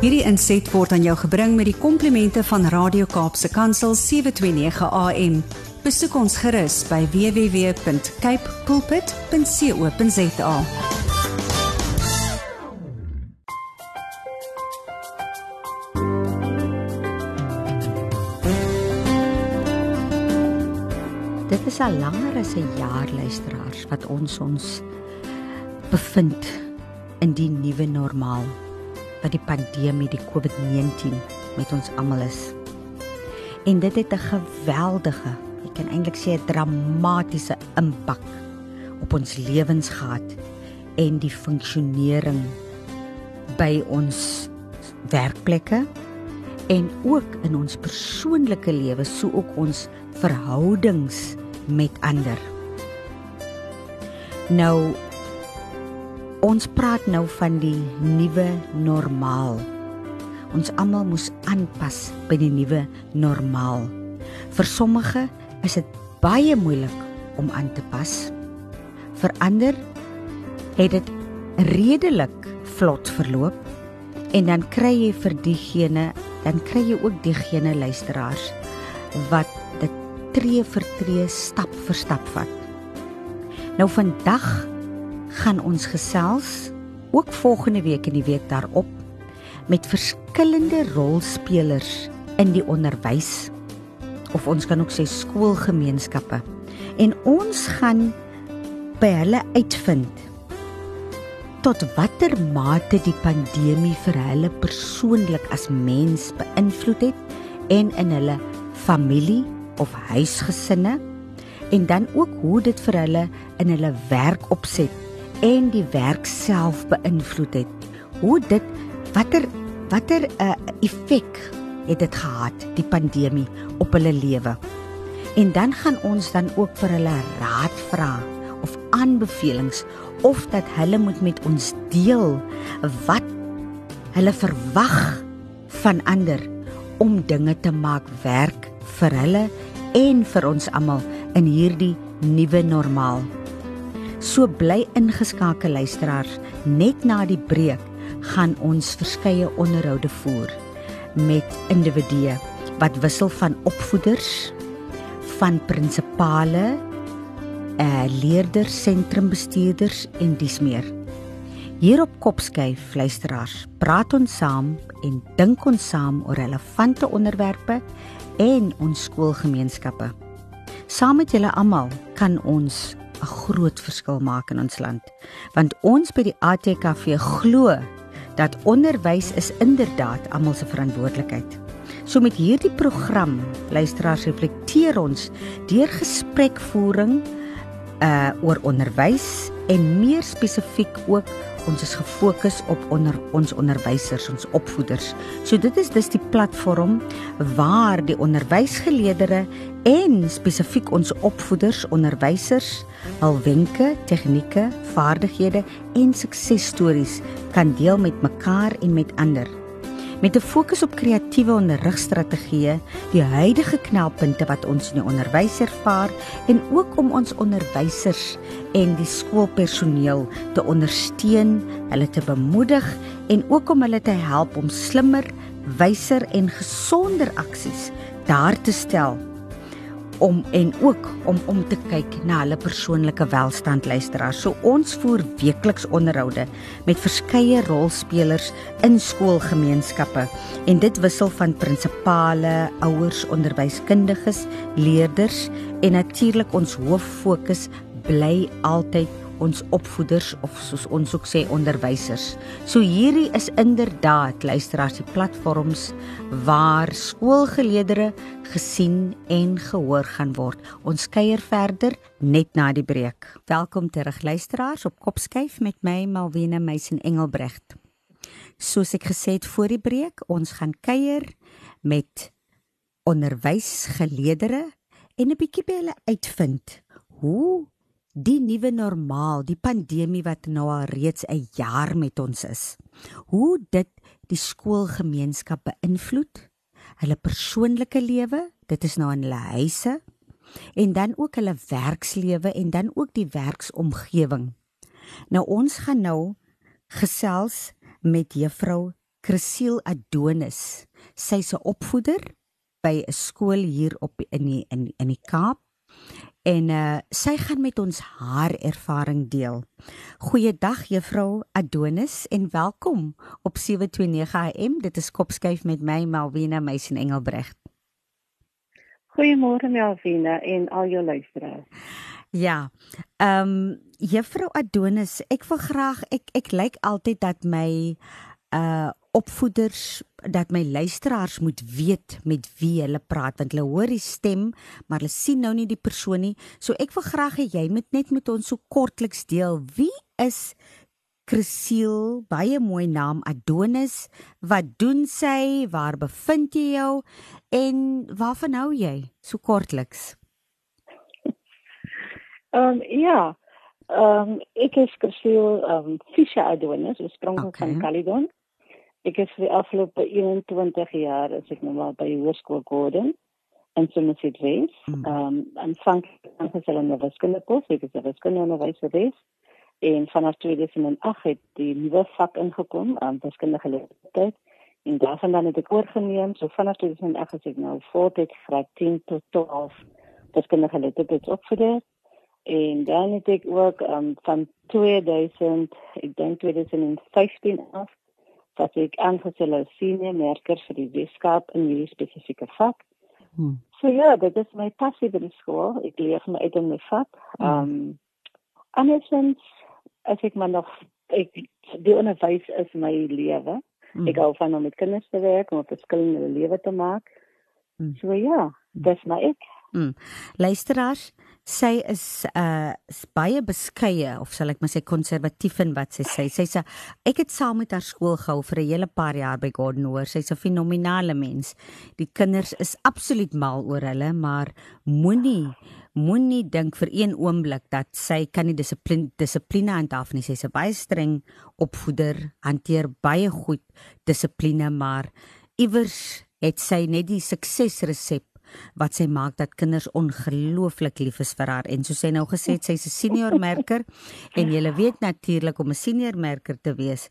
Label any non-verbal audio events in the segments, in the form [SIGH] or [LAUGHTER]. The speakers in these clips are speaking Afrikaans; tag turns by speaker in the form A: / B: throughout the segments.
A: Hierdie inset word aan jou gebring met die komplimente van Radio Kaapse Kansel 729 AM. Besoek ons gerus by www.cape pulpit.co.za.
B: Dit is al langer as 'n jaar luisteraars wat ons ons bevind in die nuwe normaal wat die pandemie die COVID-19 met ons almal is. En dit het 'n geweldige, ek kan eintlik sê 'n dramatiese impak op ons lewens gehad en die funksionering by ons werkplekke en ook in ons persoonlike lewe, so ook ons verhoudings met ander. Nou ons praat nou van die nuwe normaal. Ons almal moes aanpas by die nuwe normaal. Vir sommige is dit baie moeilik om aan te pas. Vir ander het dit redelik vlot verloop en dan kry jy vir diegene, dan kry jy ook diegene luisteraars wat dit tree vir tree, stap vir stap vat. Nou vandag gaan ons gesels ook volgende week en die week daarop met verskillende rolspelers in die onderwys of ons kan ook sê skoolgemeenskappe. En ons gaan by hulle uitvind tot watter mate die pandemie vir hulle persoonlik as mens beïnvloed het en in hulle familie of huisgesinne en dan ook hoe dit vir hulle in hulle werk opset en die werk self beïnvloed het. Hoe dit watter watter 'n uh, effek het dit gehad die pandemie op hulle lewe. En dan gaan ons dan ook vir hulle raad vra of aanbevelings of dat hulle moet met ons deel wat hulle verwag van ander om dinge te maak werk vir hulle en vir ons almal in hierdie nuwe normaal. So bly ingeskakel luisteraars, net na die breek gaan ons verskeie onderhoude voer met individue wat wissel van opvoeders, van prinsipale, eh leerders, sentrumbestuurders en dis meer. Hier op Kopskyf luisteraars, praat ons saam en dink ons saam oor relevante onderwerpe en ons skoolgemeenskappe. Saam met julle almal kan ons 'n groot verskil maak in ons land. Want ons by die ATKV glo dat onderwys is inderdaad almal se verantwoordelikheid. So met hierdie program luisteraars reflekteer ons deur gesprekvoering uh oor onderwys en meer spesifiek ook ons is gefokus op onder ons onderwysers, ons opvoeders. So dit is dus die platform waar die onderwysgeleerders en spesifiek ons opvoeders, onderwysers al wenke, tegnieke, vaardighede en suksesstories kan deel met mekaar en met ander. Met 'n fokus op kreatiewe onderrigstrategieë, die huidige knelpunte wat ons in die onderwys ervaar en ook om ons onderwysers en die skoolpersoneel te ondersteun, hulle te bemoedig en ook om hulle te help om slimmer, wyser en gesonder aksies daar te stel om en ook om om te kyk na hulle persoonlike welstand luisteraars. So ons voer weekliks onderhoude met verskeie rolspelers in skoolgemeenskappe en dit wissel van prinsipale, ouers, onderwyskundiges, leerders en natuurlik ons hoof fokus bly altyd ons opvoeders of soos ons ook sê onderwysers. So hierdie is inderdaad luisteraars die platforms waar skoolgeleerders gesien en gehoor gaan word. Ons kuier verder net na die breek. Welkom terug luisteraars op Kopskyf met my Malwena Meisen Engelbrecht. Soos ek gesê het voor die breek, ons gaan kuier met onderwysgeleerders en 'n bietjie by hulle uitvind hoe die nuwe normaal, die pandemie wat nou al reeds 'n jaar met ons is. Hoe dit die skoolgemeenskap beïnvloed, hulle persoonlike lewe, dit is nou in hulle huise en dan ook hulle werkslewe en dan ook die werksomgewing. Nou ons gaan nou gesels met juffrou Cecile Adonis. Sy's 'n opvoeder by 'n skool hier op in die, in in die Kaap. En uh sy gaan met ons haar ervaring deel. Goeiedag juffrou Adonis en welkom op 729 AM. Dit is Kopskuif met my Malvina Meisen Engelbregt.
C: Goeiemôre Melvina en al jou luisteraars.
B: Ja. Ehm um, Juffrou Adonis, ek wil graag ek ek lyk altyd dat my uh opvoeders dat my luisteraars moet weet met wie hulle praat want hulle hoor die stem maar hulle sien nou nie die persoon nie. So ek wil graag hê jy moet net met ons so kortliks deel wie is Cecile, baie mooi naam Adonis. Wat doen sy? Waar bevind jy jou? En waarvan hou jy? So kortliks. [LAUGHS]
C: Ehm um, ja. Ehm um, ek is Cecile ehm um, Fischer Adonis, oorspronklik okay. van Caledon. Ek is vir die afgelope 21 jaar as ek nou maar by Hoërskool Gordon en Somerset West. Hmm. Ehm um, aanvanklik aan geselle in die wiskunde kos, ek is 'n wiskunde onderwyser geweest en vanaf 2008 het die nuwe vak ingekom aan um, wiskundige geletterdheid en daarvan dan het ek oorgeneem so vanaf 2008 as ek nou voortdek graad 10 tot 12 wiskundige geletterdheid opgedoen en dan het ek ook um, van 2000 ek dink 2015 af dat ek aangestel as senior merker vir die wetenskap in hierdie spesifieke vak hmm. so ja dit is my passie by die skool ek leer my uit in my vak hmm. um, Andersens as ek maar nog ek die onderwys is my lewe. Mm. Ek hou van om met kinders te werk om verskillende lewe te maak. Mm. So ja, dis my ek.
B: Mm. Luisteraars, sy is uh baie beskeie of sal ek maar sê konservatief in wat sy sê. Sy sê ek het saam met haar skool gehou vir 'n hele paar jaar by Gordon Hoër. Sy's 'n fenominale mens. Die kinders is absoluut mal oor hulle, maar moenie moenie dink vir een oomblik dat sy kan nie dissipline dissipline handhaaf nie. Sy's 'n baie streng opvoeder, hanteer baie goed dissipline, maar iewers het sy net die suksesresep wat sy maak dat kinders ongelooflik lief is vir haar. En soos sy nou gesê het sy's 'n senior merker [LAUGHS] en jy weet natuurlik om 'n senior merker te wees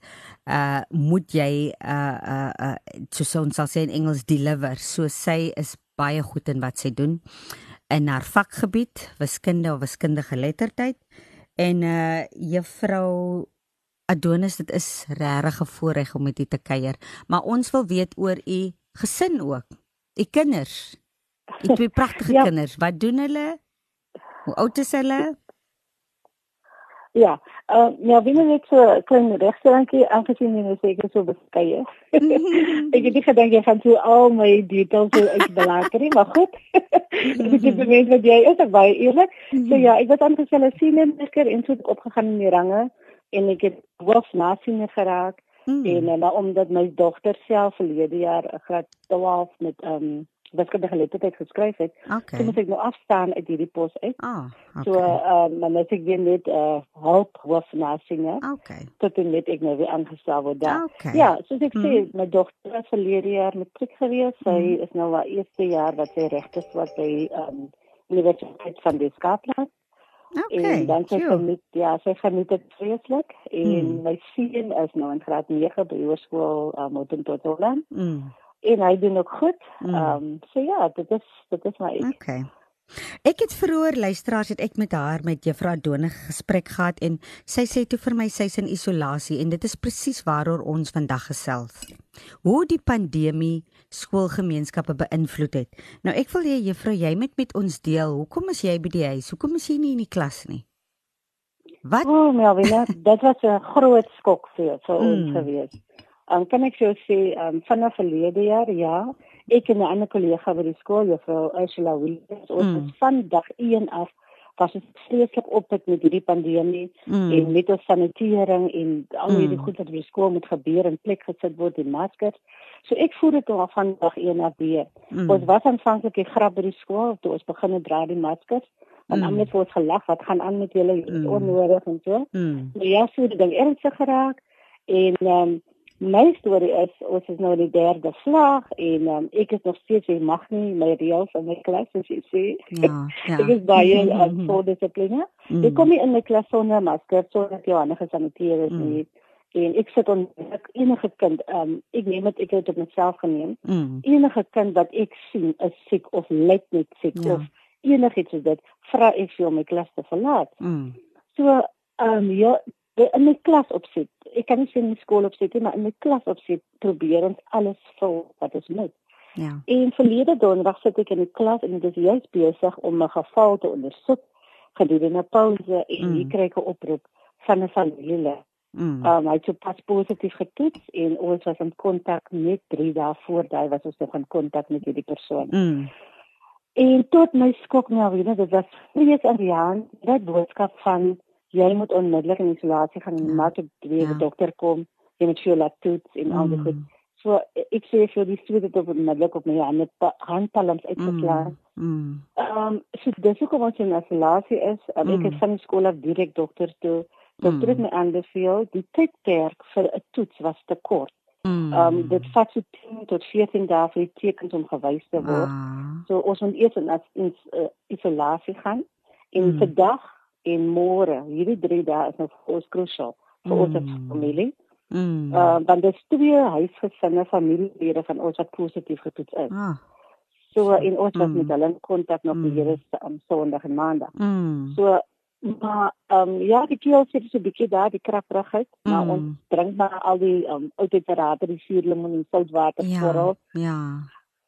B: uh moet jy uh uh, uh soos ons sal sê in Engels deliver. So sy is baie goed in wat sy doen. In haar vakgebied wiskunde of wiskundige geletterdheid en uh juffrou Adonis dit is regtig 'n voorreg om met u te kuier. Maar ons wil weet oor u gesin ook u kinders Die twee pragtige [LAUGHS] ja. kinders, wat doen hulle? Hoe oud is hulle?
C: Ja, uh, ja, wie net so klein restaurantjie aangesien jy seker so beskeie. [LAUGHS] ek het nie gedink jy gaan so al my details so uitbelaker nie, maar goed. Ek het gemeet wat jy is, baie eerlik. So ja, ek was aangestel as meester en so opgegaan in die range en ek het hoof nasiener geraak. Mm. En maar omdat my dogter self verlede jaar graad 12 met ehm um, wiskundige geletterdheid geskryf het. Okay. So moet ek nou afstaan uit hierdie pos uit. Ah, okay. So ehm uh, dan moet ek weer net eh uh, hulp hoof nasinge.
B: Okay.
C: Tot en met ek nou weer aangestel word daar. Okay. Ja, soos ek hmm. sê, my dogter was verlede jaar matriek gewees. Sy hmm. is nou haar eerste jaar wat sy regte wat by ehm um, Universiteit van die Skotland.
B: Okay. En
C: dan sy met ja, sy geniet dit vreeslik en hmm. my seun is nou in graad 9 by hoërskool um, in Tottenham. Mm en hy doen ook goed. Mm. Ehm mm. um, so ja, dit is dit is my.
B: Okay. Ek het vroeër luisteraars het ek met haar met Juffrou Donig gesprek gehad en sy sê toe vir my sy's in isolasie en dit is presies waaroor ons vandag gesels. Hoe die pandemie skoolgemeenskappe beïnvloed het. Nou ek wil hê Juffrou jy moet met ons deel. Hoekom is jy by die huis? Hoekom is jy nie in die klas nie?
C: Wat? O, oh, Melvina, dit was 'n groot skok vir vir mm. ons gewees. Um, kan ek jou sê um, vanaf verlede jaar ja, ek en 'n ander kollega by die skool, juffrou Ursula Williams, ons mm. van dag 1 af was dit vreeslik op met hierdie pandemie mm. en met ons sanitering en al hierdie mm. goed wat by die skool moet gebeur en plek gesit word en maskers. So ek voel dit al van dag 1 af weer. Mm. Ons was aanvanklik die grap by die skool toe ons begin dra die maskers. En mm. het ons gelag wat gaan aan met julle mm. onnodig en so. Mm. Maar ja, so dit ding ernstig geraak en ehm um, my storie is ons is nou in die derde slag en um, ek is nog steeds jy mag nie my reëls in my klas as jy sê. Ja, [LAUGHS] ja. ek is baie um, voor dissipline. Mm. Ek kom nie in my klas sonder masker sonder jy aan gesaniteer is mm. nie. En ek sit on ek enige kind, um, ek neem dit ek het dit op myself geneem.
B: Mm.
C: Enige kind wat ek sien is siek of lyk net siek
B: Ja.
C: of enigiets is dit, vra ek vir my klas te verlaat.
B: Mm.
C: So, ehm um, ja, in my klas opsit. Ek kan nie sê in die skool opsit nie, maar in my klas opsit probeer ons alles vul wat ons moet.
B: Ja.
C: En verlede donderdag sit ek in die klas en dit is juis besig om 'n geval te ondersoek gedurende pouse en
B: Mm.
C: hier kry ek 'n oproep van 'n familielid.
B: Mm.
C: Um, hy het so pas positief getoets en ons was in kontak net 3 dae voor daai was ons nog in kontak met hierdie persoon.
B: Mm.
C: En tot my skok nou weer, dit was vrees en Jan, dat boodskap van jy moet onmiddellik in isolasie gaan en
B: Ja.
C: maak 'n twee
B: Ja.
C: dokter kom, jy moet vir jou laat toets en al die
B: Mm.
C: goed. So ek sê vir die studente op onmiddellik op my hande handpalms uitgeslaan.
B: Mm.
C: Ehm um, so dis hoekom ons in isolasie is. Um, Ek
B: Mm.
C: het van die skool af direk dokter toe. Dokter het
B: Mm.
C: my aanbeveel die tydperk vir 'n toets was te kort.
B: Mm.
C: Ehm um, dit vat so 10 tot 14 dae vir die tekens om gewys te word.
B: Ah.
C: So ons moet eers in as in uh, isolasie gaan en
B: Mm.
C: vandag en môre, hierdie 3 dae is nou vir ons krusial vir ons as
B: Mm.
C: familie.
B: Mm.
C: Uh want daar's twee huisgesinne familielede van ons wat positief getoets is.
B: Ah.
C: So en ons was
B: Mm.
C: met hulle in kontak nog die
B: Mm.
C: hele um, Sondag en Maandag.
B: Mm.
C: So maar ehm um, ja, die keel sit so 'n bietjie daar, die kragprigheid, maar
B: Mm.
C: ons drink maar al die ehm um, oudheidterapie, die suurlemoen en soutwater
B: Ja.
C: vooral.
B: Ja.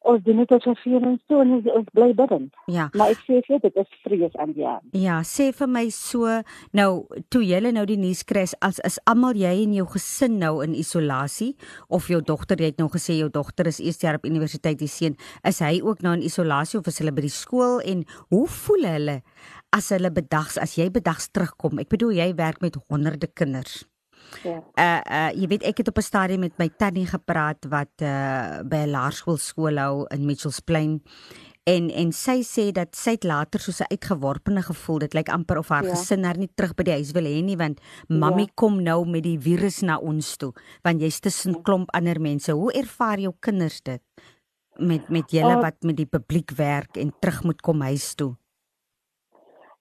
C: Ons doen dit as 'n viering so en ons- ons bly bidden.
B: Ja.
C: Maar ek sê vir jou, dit is vrees aan die aan.
B: Ja, sê vir my so, nou toe julle nou die nuus kry as is almal jy en jou gesin nou in isolasie of jou dogter, jy het nou gesê jou dogter is eerste jaar op universiteit, die seun, is hy ook nou in isolasie of is hulle by die skool en hoe voel hulle as hulle bedags as jy bedags terugkom? Ek bedoel jy werk met honderde kinders.
C: Ja.
B: Uh uh jy weet ek het op 'n stadium met my tannie gepraat wat uh by 'n laerskool skool hou in Mitchells Plain en en sy sê dat sy het later soos 'n uitgeworpene gevoel dit lyk amper of haar
C: Ja.
B: gesin haar nie terug by die huis wil hê nie want mammie
C: Ja.
B: kom nou met die virus na ons toe want jy's tussen
C: Ja.
B: klomp ander mense hoe ervaar jou kinders dit met met julle
C: Uh,
B: wat met die publiek werk en terug moet kom huis toe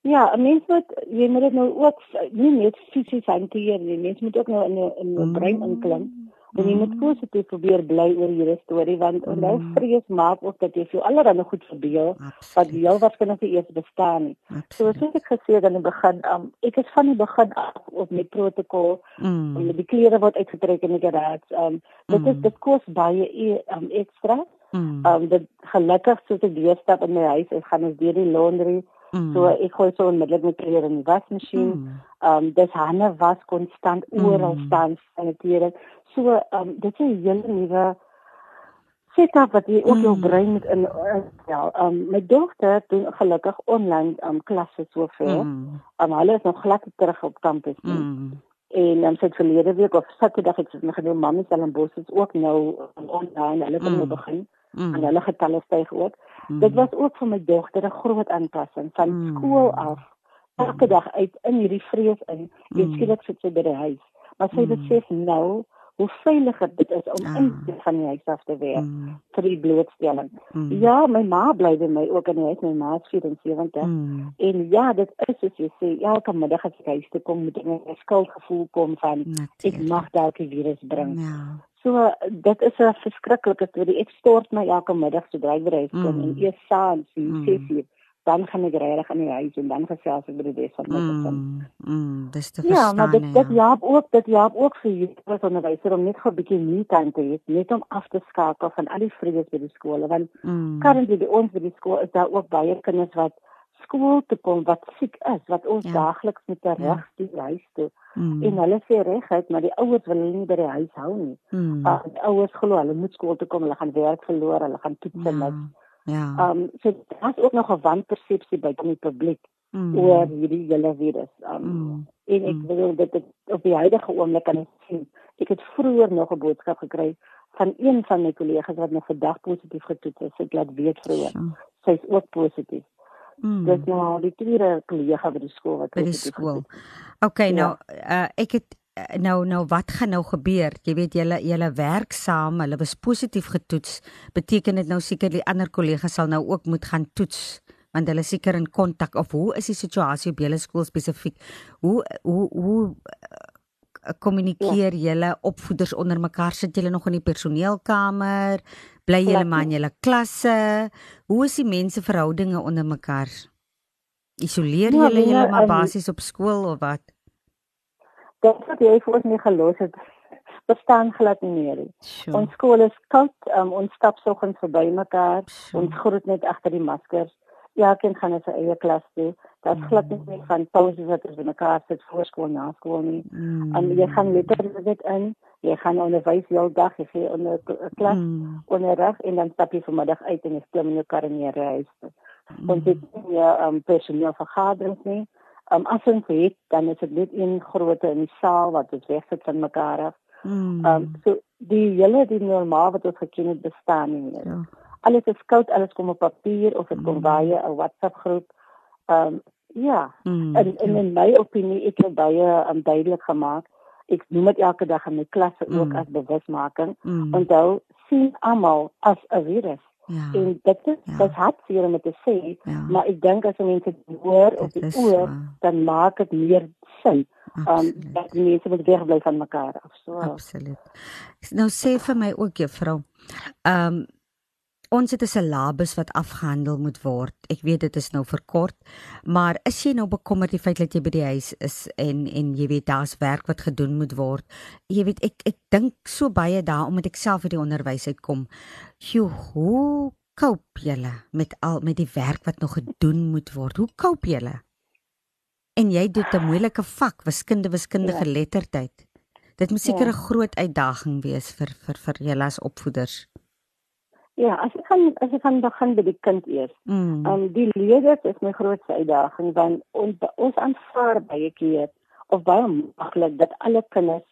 C: Ja, 'n mens moet jy moet dit nou ook nie net fisies hanteer nie. Mens moet ook nou in 'n in 'n brein inklim. En jy moet positief probeer bly oor hierdie storie want onthou
B: Mm.
C: vrees maak ook dat jy vir allerlei goed verbeel wat heel waarskynlik nie eers bestaan nie. So
B: absoluut.
C: soos ek gesê het aan die begin, um, ek is van die begin af op met protokol.
B: Mm.
C: Die klere word uitgetrek in die garage. Um, dit is
B: Mm.
C: dit kos baie e- um, ekstra.
B: Mm.
C: Um, dit gelukkig soos ek deurstap in my huis, ek gaan ons deur die laundry.
B: Mm.
C: So ek gooi so onmiddellik my klere in die wasmasjien.
B: Mm.
C: Um dis hande was konstant oral
B: Mm.
C: staan sanitering. So um dit is 'n hele nuwe setup wat jy ook jou
B: Mm.
C: brein moet in ja, um my dogter doen gelukkig online um klasse sover.
B: Mm.
C: Um hulle is nog glad terug op kampus nie.
B: Mm.
C: En um, sy het verlede week of Saterdag het sy my gedoen mamma Stellenbosch is ook nou um, online. Hulle kan
B: Mm.
C: nou begin
B: Mm.
C: en hulle getalle styg ook.
B: Mm.
C: Dit was ook vir my dogter 'n groot aanpassing van
B: Mm.
C: skool af elke dag uit in hierdie vrees in en
B: Mm.
C: skielik sit sy by die huis. Maar sy
B: Mm.
C: besef nou hoe veiliger dit is om
B: Ah.
C: in te van die huis af te werk
B: Mm.
C: vir die blootstelling.
B: Mm.
C: Ja, my ma bly by my ook in die huis, my ma is 74.
B: Mm.
C: En ja, dit is soos jy sê, elke middag as ek huis toe kom, moet ek 'n skuldgevoel kom van ek
B: Natuurlijk.
C: mag dalk die virus bring.
B: Ja.
C: So dit is 'n verskriklike storie. Ek stort my elke middag so dryf by huis kom
B: Mm.
C: en eers saans,
B: Mm.
C: 6uur, dan gaan ek regtig aan die huis en dan gesels ek met die res van my gesin.
B: Mm. Mm. Dis te
C: Ja,
B: verstaan.
C: maar dit dit
B: ja.
C: help ook, dit help ook vir as onderwyser om net gou 'n bietjie nie tyd te hê, net om af te skakel van al die vrees by die skole want
B: Mm.
C: currently by ons by die skool is daar ook baie kinders wat skool toe kom wat siek is, wat ons
B: Ja.
C: daagliks met terug die huis toe.
B: Mm.
C: En hulle sê reguit, maar die ouers wil hulle nie by die huis hou nie.
B: Mm.
C: Uh, die ouers glo hulle moet skool toe kom, hulle gaan werk verloor, hulle gaan toets
B: Ja.
C: niks.
B: Ja.
C: Um so daar's ook nog 'n wanpersepsie by die publiek
B: Mm.
C: oor hierdie hele virus. Um
B: Mm.
C: en ek
B: Mm.
C: wil dit dit op die huidige oomblik kan sien. Ek het vroeër nog 'n boodskap gekry van een van my kollegas wat nog vandag positief getoets is. Ek laat weet vroeër. Sy's ook positief.
B: Mm.
C: Dis nou die tweede kollega by die skool wat
B: by die skool.
C: is.
B: Okay,
C: Ja.
B: nou uh, ek het uh, nou nou wat gaan nou gebeur? Jy weet julle julle werk saam, hulle was positief getoets. Beteken dit nou seker die ander kollegas sal nou ook moet gaan toets want hulle seker in kontak of hoe is die situasie op julle skool spesifiek? Hoe hoe hoe uh, kommunikeer ja. julle opvoeders onder mekaar? Sit julle nog in die personeelkamer? Bly julle maar in julle klasse? Hoe is die mense verhoudinge onder mekaar? Isoleer ja, julle julle maar basies op skool of wat?
C: Dit wat jy vir ons nie gelos het [LAUGHS] bestaan glad nie meer. Sure. Ons skool is koud, um, ons stap soggens verby mekaar, sure. ons groet net agter die maskers. Ja, kind gaan in sy eie klas toe. Dit mm. glad nie meer van pauses wat ons mekaar sit voor skool na skool nie. Mm. En jy gaan letterlik net in, jy gaan onderwys die hele dag, jy gee onder klas mm. onderrig en dan stap jy vanmiddag uit en jy klim in jou kar en jy reis. Mm. Ons het nie um, personeel vergaderings nie. Um, as ons het, dan is dit net een groot in die saal wat ons wegsit van mekaar af. Mm. Um so die hele die normaal wat ons geken het bestaan nie meer. Ja. Alles is koud, alles kom op papier of dit mm. kom baie 'n WhatsApp groep. Um ja, mm, en, en ja. in my opinie ek het baie um, duidelik gemaak. Ek noem dit elke dag in my klasse mm. ook as bewusmaking. Mm. Onthou sien almal as 'n virus. Ja. En dit is ja. dit het seker om te sê, ja. maar ek dink as mense hoor of die oor, dan maak dit meer sin um dat die mense moet wegbly van mekaar af. So
B: Absoluut. Nou sê vir my ook juffrou. Um ons het 'n syllabus wat afgehandel moet word. Ek weet dit is nou verkort, maar is jy nou bekommerd die feit dat jy by die huis is en en jy weet daar's werk wat gedoen moet word. Jy weet ek ek dink so baie daaroor omdat ek self uit die onderwys uitkom. Joe, hoe koop julle met al met die werk wat nog gedoen moet word? Hoe koop julle? En jy doen 'n moeilike vak, wiskunde, wiskundige ja. lettertyd. Dit moet seker 'n ja. groot uitdaging wees vir vir vir julle as opvoeders.
C: Ja, as ek kan as ek kan begin by die kind eers. Mm. Um die leerders is my grootste uitdaging want ons ons aanvaar baie keer of baie maklik dat alle kinders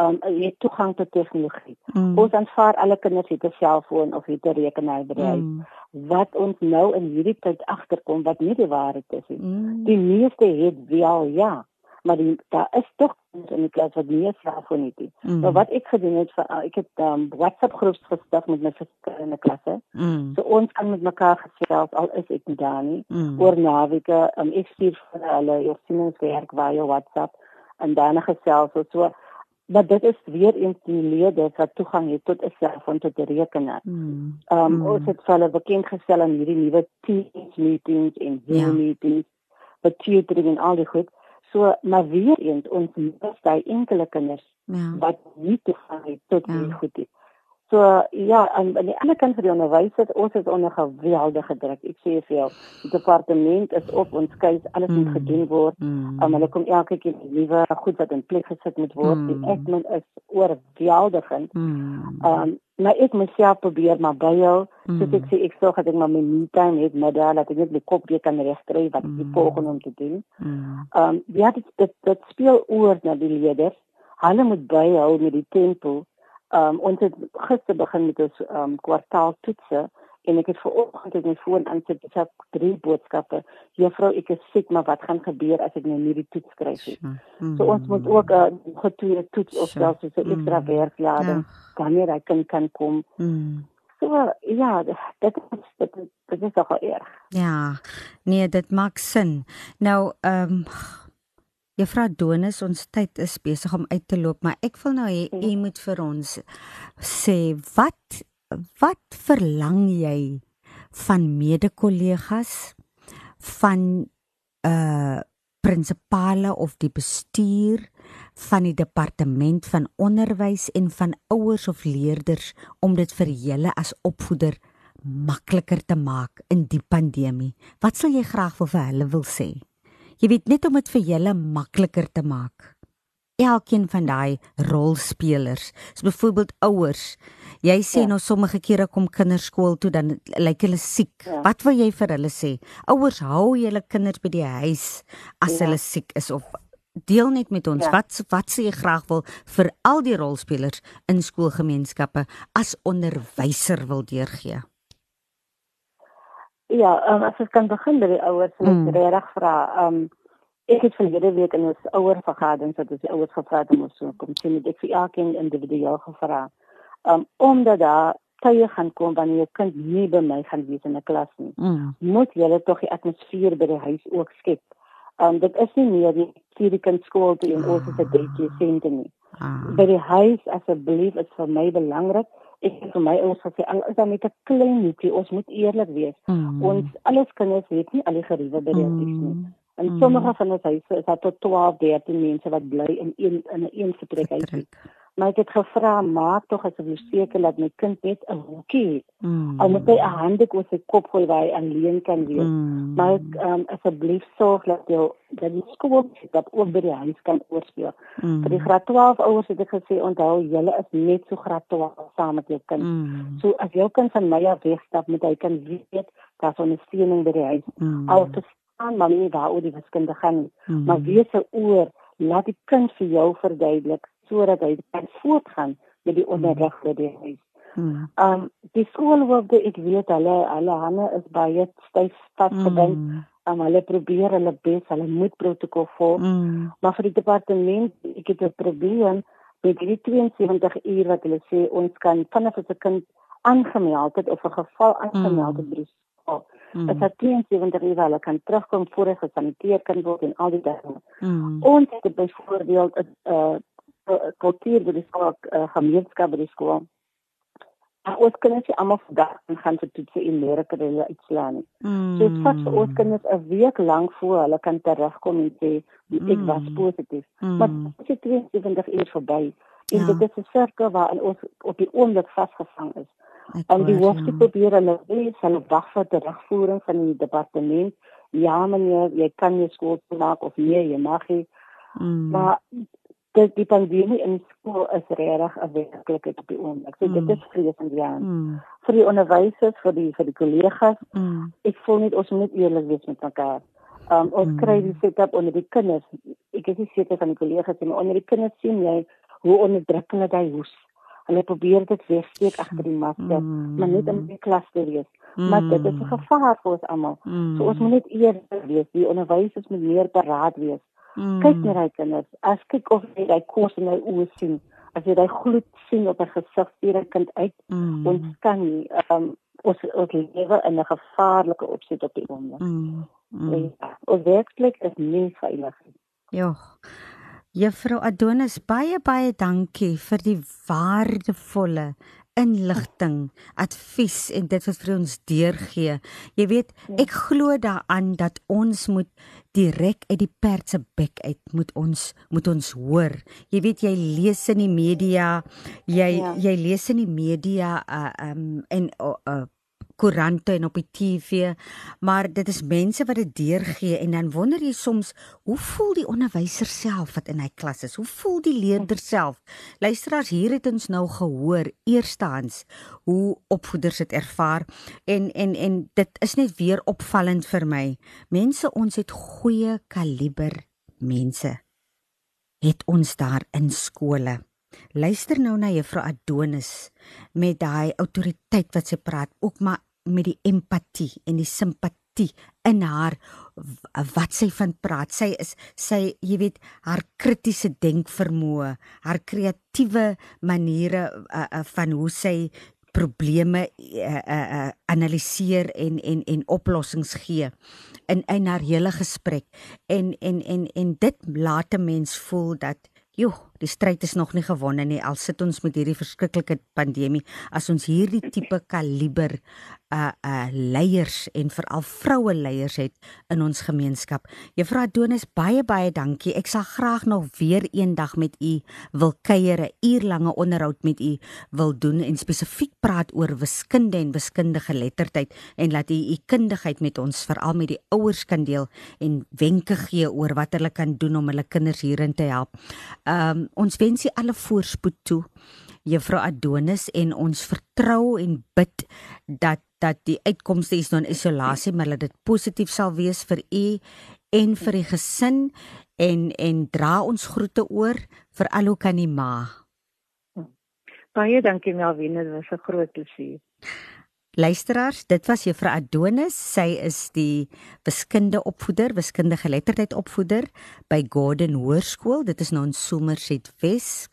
C: um jy toegang tot tegnologie. Mm. Ons aanvaar alle kinders het 'n selfoon of het 'n rekenaar by hulle. Mm. Wat ons nou in hierdie tyd agterkom wat nie die waarheid is nie. Mm. Die meeste het wel ja, maar die, daar is tog in die klas wat nie 'n selfoon het nie. Mm. Maar wat ek gedoen het vir ek het um, WhatsApp groepe gestig met my verskillende klasse. Mm. So ons kan met mekaar gesels al is ek nie daar nie. Mm. Oor naweke, um, ek stuur vir hulle jou sienungswerk via WhatsApp en dan gesels so so maar dit is weer eens die lede wat toegang het tot 'n selfoon tot 'n rekenaar. Hmm. Ehm um, mm. ons het hulle bekend gestel aan hierdie nuwe Teams meetings en Zoom ja. meetings wat tutoring en al die goed. So maar weer eens ons mis daai enkele kinders ja. wat nie toegang het tot ja. hierdie goed nie. So ja, aan aan die ander kant van die onderwys het ons het onder geweldige druk. Ek sê vir jou, die departement is op ons kyk alles moet mm. gedoen word. Mm. Um, hulle kom elke keer nuwe goed wat in plek gesit moet word. Mm. Die admin is oorweldigend. Mm. Um maar ek moet self probeer maar by jou. Mm. So ek sê ek sorg dat ek maar my me time het met daai dat ek net die kop weer kan regkry wat ek mm. volgende om te doen. Mm. Um ja, dit dit, dit speel oor na die leerders. Hulle moet byhou met die tempo um, ons het gister begin met ons ehm um, kwartaaltoetse en ek het vanoggend het my foon aan sit dis ek drie boodskappe. Juffrou, ek is siek, maar wat gaan gebeur as ek nou nie die toets kry nie? Mm. So ons moet ook 'n uh, getoede toets of selfs so 'n ekstra mm. werklading ja. kan nie raai kan kan kom. Mm. So ja, dit dit dit, dit is ook erg.
B: Ja. Nee, dit maak sin. Nou ehm um, Juffrou Donis, ons tyd is besig om uit te loop, maar ek wil nou hê u ja. moet vir ons sê wat wat verlang jy van mede-kollegas van uh prinsipale of die bestuur van die departement van onderwys en van ouers of leerders om dit vir julle as opvoeder makliker te maak in die pandemie. Wat sal jy graag vir hulle wil sê? Jy weet net om dit vir julle makliker te maak. Elkeen van daai rolspelers, so byvoorbeeld ouers. Jy sê ja. nou sommige kere kom kinders skool toe dan lyk hulle siek. Ja. Wat wil jy vir hulle sê? Ouers, hou julle kinders by die huis as ja. hulle siek is of deel net met ons ja. wat wat sê jy graag wil vir al die rolspelers in skoolgemeenskappe as onderwyser wil deurgee?
C: Ja, um, as ek kan begin by die ouers, moet mm. regtig vra. Um ek het verlede week in ons ouer vergadering dat ons ouers gevra het om ons te kom sien. Ek vir elkeen individueel gevra. Um omdat daar tye gaan kom wanneer jou kind nie by my gaan wees in 'n klas nie. Mm. Moet jy tog die atmosfeer by die huis ook skep. Um dit is nie meer die vir die kind skool toe en ons is 'n daycare sentrum nie. Ah. By die huis asseblief is vir my belangrik. Ek het vir my ouers gesê al is daar net 'n klein netjie, ons moet eerlik wees. Mm. Ons alles kinders weet nie al die geriewe by die huis mm. nie. En mm. sommige van ons huise is daar tot 12, 13 mense wat bly in een in 'n een vertrek huis. Maar ek het gevra maak tog asseblief seker dat my kind net 'n hoekie het. Mm. Al moet hy 'n handdoek oor sy kop gooi waar hy alleen kan wees. Mm. Maar um, asseblief sorg dat jy dat die skool dat ook by die huis kan oorspeel. Mm. Vir die graad 12 ouers het ek gesê onthou julle is net so graad 12 saam met jou kind. Mm. So as jou kind van my af wegstap met hy kan weet dat ons ondersteuning by die huis. Mm. Al verstaan maar nie waar oor die wiskunde gaan nie. Mm. Maar wees se oor laat die kind vir jou verduidelik sodat hy kan voortgaan met die onderrig vir die huis. Hmm. Um die skoolhoofde ek weet hulle hulle hande is baie styf vasgebind. Hmm. Um, hulle probeer hulle bes, hulle moet protokol volg. Hmm. Maar vir die departement ek het 'n probleem met die 72 uur wat hulle sê ons kan vanaf as 'n kind aangemeld het of 'n geval aangemeld het by die skool. Mm. Dit het 72 uur hulle kan terugkom voor hy gesaniteer kan word en al die dinge. Mm. Ons het byvoorbeeld 'n uh, kultuur by die skool, uh, gemeenskap by die skool. En ons kinders is almal vandag gaan vir toetse in Amerika hulle uitslaan. Mm. So dit vat vir ons kinders 'n week lank voor hulle kan terugkom en sê ek mm. was positief. Mm. Maar dit is 72 uur verby. En ja. dit is 'n sirkel waar ons op die oomblik vasgevang is. En die hoofde ja. probeer hulle wees hulle wag vir terugvoering van die departement. Ja meneer, jy kan jou skool maak of nee, jy mag nie. Mm. Maar dit die pandemie in skool is regtig 'n werklikheid op die oomblik. So dit mm. is vreesend ja. Mm. Vir die onderwysers, vir die vir die kollegas. Mm. Ek voel net ons moet eerlik wees met mekaar. Um ons mm. kry die setup onder die kinders. Ek is nie seker van die kollegas nie, maar onder die kinders sien jy hoe onderdrukkend hy hoes. Hulle probeer dit wegsteek agter die masker, mm. maar net om die klas te wees. Mm. Maar dit is 'n gevaar vir ons almal. Mm. So ons moet net eerlik wees. Die onderwysers moet meer paraat wees. Mm. Kyk na daai kinders. As kyk of jy daai kos in hulle oë sien. As jy daai gloed sien op 'n gesig vir 'n kind uit, mm. ons kan nie um, ons ons lewe in 'n gevaarlike opset op die oomblik. Mm. Mm. Ja, ons werklik is nie veilig nie.
B: Ja. Juffrou Adonis, baie baie dankie vir die waardevolle inligting, advies en dit wat vir ons deurgee. Jy weet, ja. ek glo daaraan dat ons moet direk uit die perd se bek uit moet ons moet ons hoor. Jy weet jy lees in die media, jy ja. jy lees in die media uh um en uh koerante en op die TV, maar dit is mense wat dit deurgee en dan wonder jy soms, hoe voel die onderwyser self wat in hy klas is? Hoe voel die leerder self? Luisteraars, hier het ons nou gehoor eerstehands hoe opvoeders dit ervaar en en en dit is net weer opvallend vir my. Mense, ons het goeie kaliber mense. Het ons daar in skole Luister nou na juffrou Adonis met daai autoriteit wat sy praat, ook maar met die empatie en die simpatie in haar wat sy van praat. Sy is sy, jy weet, haar kritiese denkvermoë, haar kreatiewe maniere uh, uh, van hoe sy probleme uh, uh, uh, analiseer en en en oplossings gee in in haar hele gesprek en en en en dit laat 'n mens voel dat joh die stryd is nog nie gewonne nie al sit ons met hierdie verskriklike pandemie as ons hierdie tipe kaliber uh uh leiers en veral vroue leiers het in ons gemeenskap. Juffrou Adonis baie baie dankie. Ek sal graag nog weer eendag met u wil kuier, 'n uurlange onderhoud met u wil doen en spesifiek praat oor wiskunde en wiskundige geletterdheid en laat u u kundigheid met ons veral met die ouers kan deel en wenke gee oor wat hulle kan doen om hulle kinders hierin te help. Um ons wens u alle voorspoed toe. Juffrou Adonis en ons vertrou en bid dat dat die uitkomste is nou in isolasie maar dat dit positief sal wees vir u en vir die gesin en en dra ons groete oor vir al hoe kan die ma.
C: Baie dankie Melvin, dit was 'n groot plesier.
B: Luisteraars, dit was Juffrou Adonis. Sy is die wiskunde opvoeder, wiskundige geletterdheid opvoeder by Gordon Hoërskool. Dit is nou in Somerset Wes.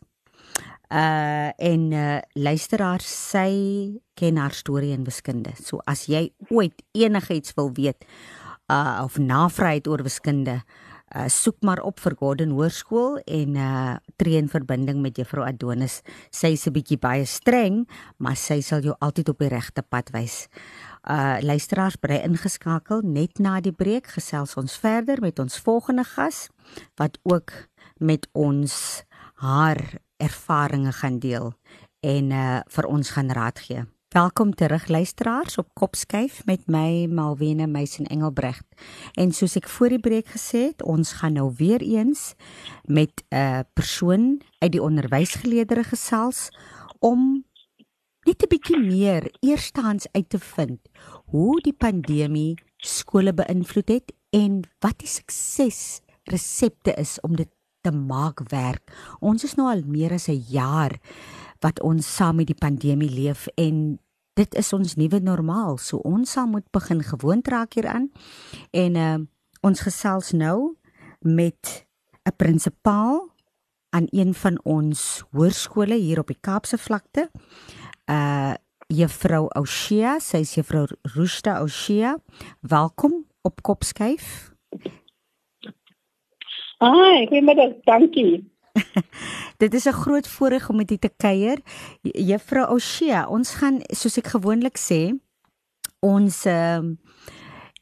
B: Uh en uh luisteraars, sy ken haar storie in wiskunde. So as jy ooit enigiets wil weet uh of navraag het oor wiskunde, uh, soek maar op vir Gordon Hoërskool en uh tree in verbinding met Juffrou Adonis. Sy is 'n bietjie baie streng, maar sy sal jou altyd op die regte pad wys. Uh luisteraars bly ingeskakel net na die breek gesels ons verder met ons volgende gas wat ook met ons haar ervarings gaan deel en uh vir ons gaan raad gee. Welkom terug luisteraars op Kopskyf met my Malwena Meisen Engelbrecht. En soos ek voor die breek gesê het, ons gaan nou weer eens met 'n uh, persoon uit die onderwysgeleerdere gesels om net 'n bietjie meer eerstehands uit te vind hoe die pandemie skole beïnvloed het en wat die sukses resepte is om dit te maak werk. Ons is nou al meer as 'n jaar wat ons saam met die pandemie leef en dit is ons nuwe normaal. So ons sal moet begin gewoond raak hieraan. En uh ons gesels nou met 'n prinsipaal aan een van ons hoërskole hier op die Kaapse vlakte. Uh Juffrou Oshia, sy is Juffrou Rushta Oshia. Welkom op Kopskyf.
D: Ai, goeiemiddag, dankie. [LAUGHS]
B: Dit is 'n groot voorreg om met u te kuier. Juffrou Oshia, ons gaan soos ek gewoonlik sê, ons ehm uh,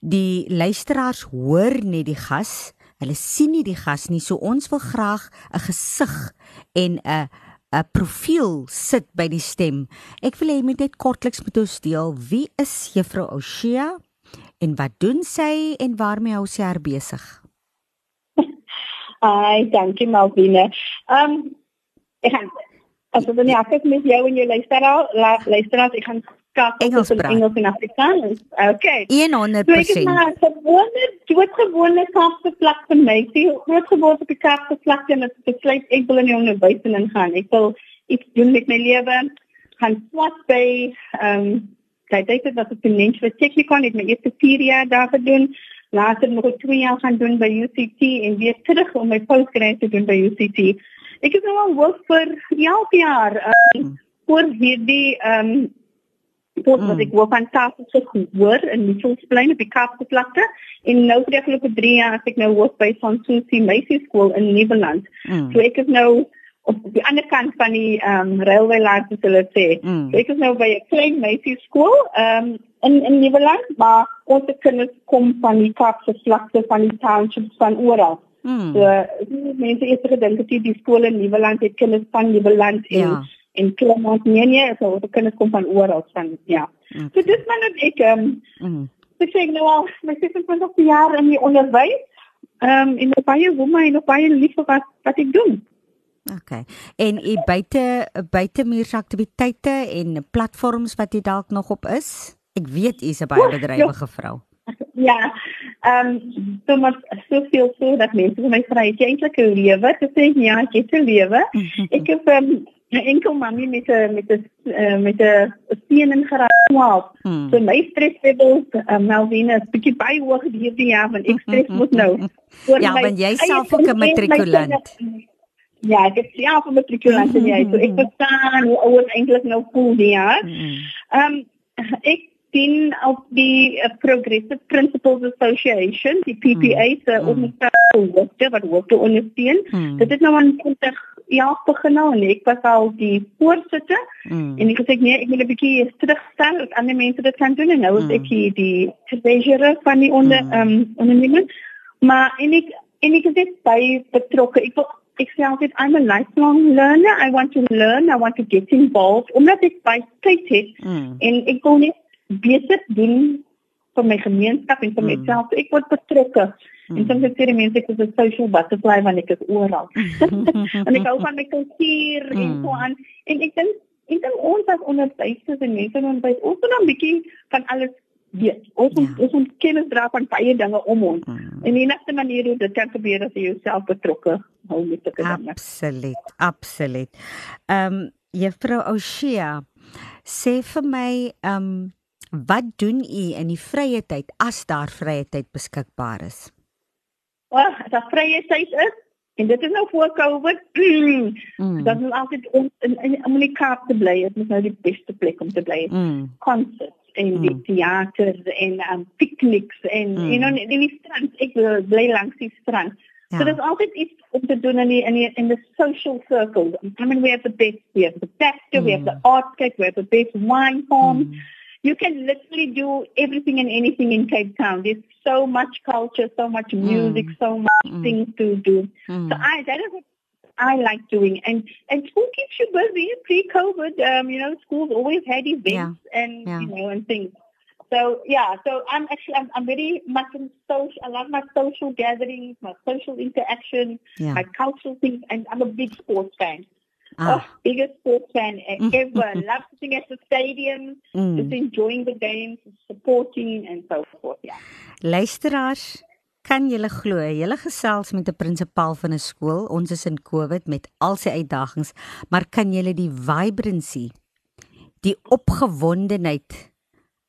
B: die luisteraars hoor net die gas, hulle sien nie die gas nie, so ons wil graag 'n gesig en 'n 'n profiel sit by die stem. Ek wil hê jy moet net kortliks met ons deel wie is Juffrou Oshia en wat doen sy en waarmee hou sy haar besig?
D: Ai, dankie Malvina. Ehm um, ek gaan as jy nie afkyk met jou en jou luisteraar, luisteraar, ek gaan skakel
B: Engels
D: tussen Engels en Afrikaans. Okay.
B: 100%.
D: Maar gewone, gewone kaapse vlak vir my. Sy groot geword op die kaapse vlak en dit besluit ek wil in die onderwys ingaan. Ek wil iets doen met my lewe. Gaan swat by ehm um, kyk dit wat ek net vir tegnikon het my eerste 4 jaar daar gedoen later nog 2 jaar gaan doen by UCT en weer terug om my postgrad te doen by UCT. Ek het nou al werk vir 11 jaar um, voor hierdie ehm um, tot wat ek wou fantasties gehoor in die Volksplein op die Kaapse vlakte en nou vir die afgelope 3 jaar as ek nou werk by Sansusi Meisieskool in Nieuweland. Mm. So ek is nou op die ander kant van die ehm um, railway line soos hulle sê. Mm. So ek is nou by 'n klein meisieskool ehm um, in in Nieuweland, maar ons kinders kom van die Kaapse vlakte van die townships van oral. Hmm. So mense het gedink dat die skole in Nieuweland het kinders van Nieuweland en ja. en Clermont nee nee, so die kinders kom van oral van ja. Okay. So dis maar net ek ehm um, ek sê nou al my 26 jaar in die onderwys. Ehm um, en baie woorde en baie lief wat wat ek doen.
B: OK. En u buite buite muursaktiwiteite en platforms wat jy dalk nog op is? Ek weet u is 'n baie bedrywige vrou. [LAUGHS]
D: Ja. Ehm um, so maar soveel so dat mense vir my vra, "Het jy eintlik 'n lewe?" Ek sê, "Ja, ek het 'n lewe." ek het ehm um, 'n enkel mami met 'n met 'n uh, met 'n seun in graad 12. Hmm. So my streslevel, uh, Melvina, is bietjie baie hoog hierdie jaar want ek stres moet nou. [LAUGHS]
B: ja, want jy self ook 'n matrikulant.
D: Ja, ek is ja, 'n matrikulant en jy, so ek verstaan hoe ouers eintlik nou voel die jaar. Ehm um, ek sien op die uh, Progressive Principles Association, die PPA hmm. se mm. ondersteunende wat ook te ondersteun. Mm. Dit het nou aan 20 jaar begin nou en ek was al die voorsitter mm. en ek het gesê nee, ek wil 'n bietjie terugstel dat ander mense dit kan doen en nou is mm. ek hier die treasurer van die onder mm. um, onderneming. Maar en ek en ek is baie betrokke. Ek wil ek sê altyd I'm a lifelong learner. I want to learn, I want to get involved. Omdat ek baie tyd het mm. en ek wil net besig doen vir my gemeenskap en vir mm. myself. Ek word betrokke. Mm. En soms sê die mense ek is 'n social butterfly want ek is oral. [LAUGHS] en ek hou van my kultuur mm. en so aan. En ek dink ek dink ons as onderwysers en mense in onderwys, ons moet 'n bietjie van alles weet. Ons ja. ons ons kennis dra van baie dinge om ons. Mm. En die enigste manier hoe dit kan gebeur is jy jouself betrokke hou met dit.
B: Absoluut, absoluut. Ehm um, Juffrou Oshia sê vir my ehm um, Wat doen u in die vrye tyd as daar vrye tyd beskikbaar is?
D: Oh, as daar vrye tyd is en dit is nou voor Covid. [CLEARS THROAT] Mm. Dat is altyd om in in Amerika te bly. Dit is nou die beste plek om te bly. Mm. Concerts en mm. die teater en um, picnics en mm. you know in die strand. Ek bly langs die strand. Ja. So there's always iets om te doen in die, in die, in the social circles. I mean we have the best we have the factor, mm. we have the art cake, we have the best wine farm. Mm. You can literally do everything and anything in Cape Town. There's so much culture, so much music, mm. so much mm. things to do. Mm. So I that is what I like doing. And and school keeps you busy. Pre-COVID, um, you know, schools always had events yeah. and yeah. you know and things. So yeah, so I'm actually I'm, I'm very much in social. I love my social gatherings, my social interaction, yeah. my cultural things, and I'm a big sports fan. Ah. Oh, biggest sports fan ever. [LAUGHS] love sitting at the stadium, mm. just enjoying the games, supporting and so forth. Yeah.
B: Luisteraars, kan julle glo, julle gesels met 'n prinsipaal van 'n skool. Ons is in COVID met al sy uitdagings, maar kan julle die vibrancy, die opgewondenheid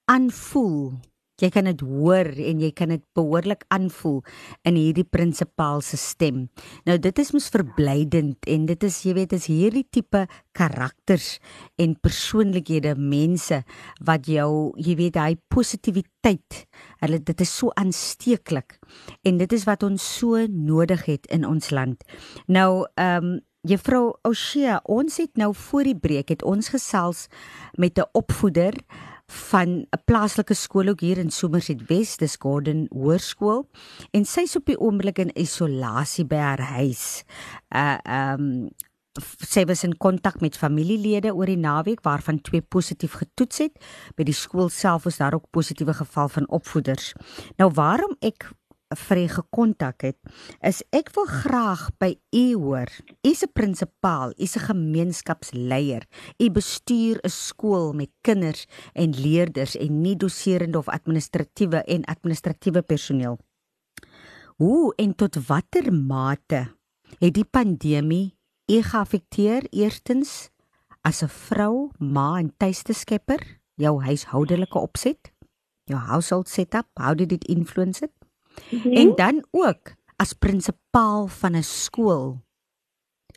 B: aanvoel. Jy kan dit hoor en jy kan dit behoorlik aanvoel in hierdie prinsipaal se stem. Nou dit is mos verblydend en dit is jy weet is hierdie tipe karakters en persoonlikhede mense wat jou jy weet hy positiwiteit hulle dit is so aansteeklik en dit is wat ons so nodig het in ons land. Nou ehm um, Juffrou Oshia, ons het nou voor die breek het ons gesels met 'n opvoeder van 'n plaaslike skool ook hier in Somerset West, dis Gordon Hoërskool en sy's op die oomblik in isolasie by haar huis. Uh um sy was in kontak met familielede oor die naweek waarvan twee positief getoets het. By die skool self was daar ook positiewe geval van opvoeders. Nou waarom ek vir u gekontak het, is ek wil graag by u hoor. U's 'n prinsipaal, u's 'n gemeenskapsleier. U bestuur 'n skool met kinders en leerders en nie doserende of administratiewe en administratiewe personeel. Hoe en tot watter mate het die pandemie u geaffekteer eerstens as 'n vrou, ma en tuiste skepper, jou huishoudelike opset, jou household setup, how did it influence it? -hmm. En dan ook as prinsipaal van 'n skool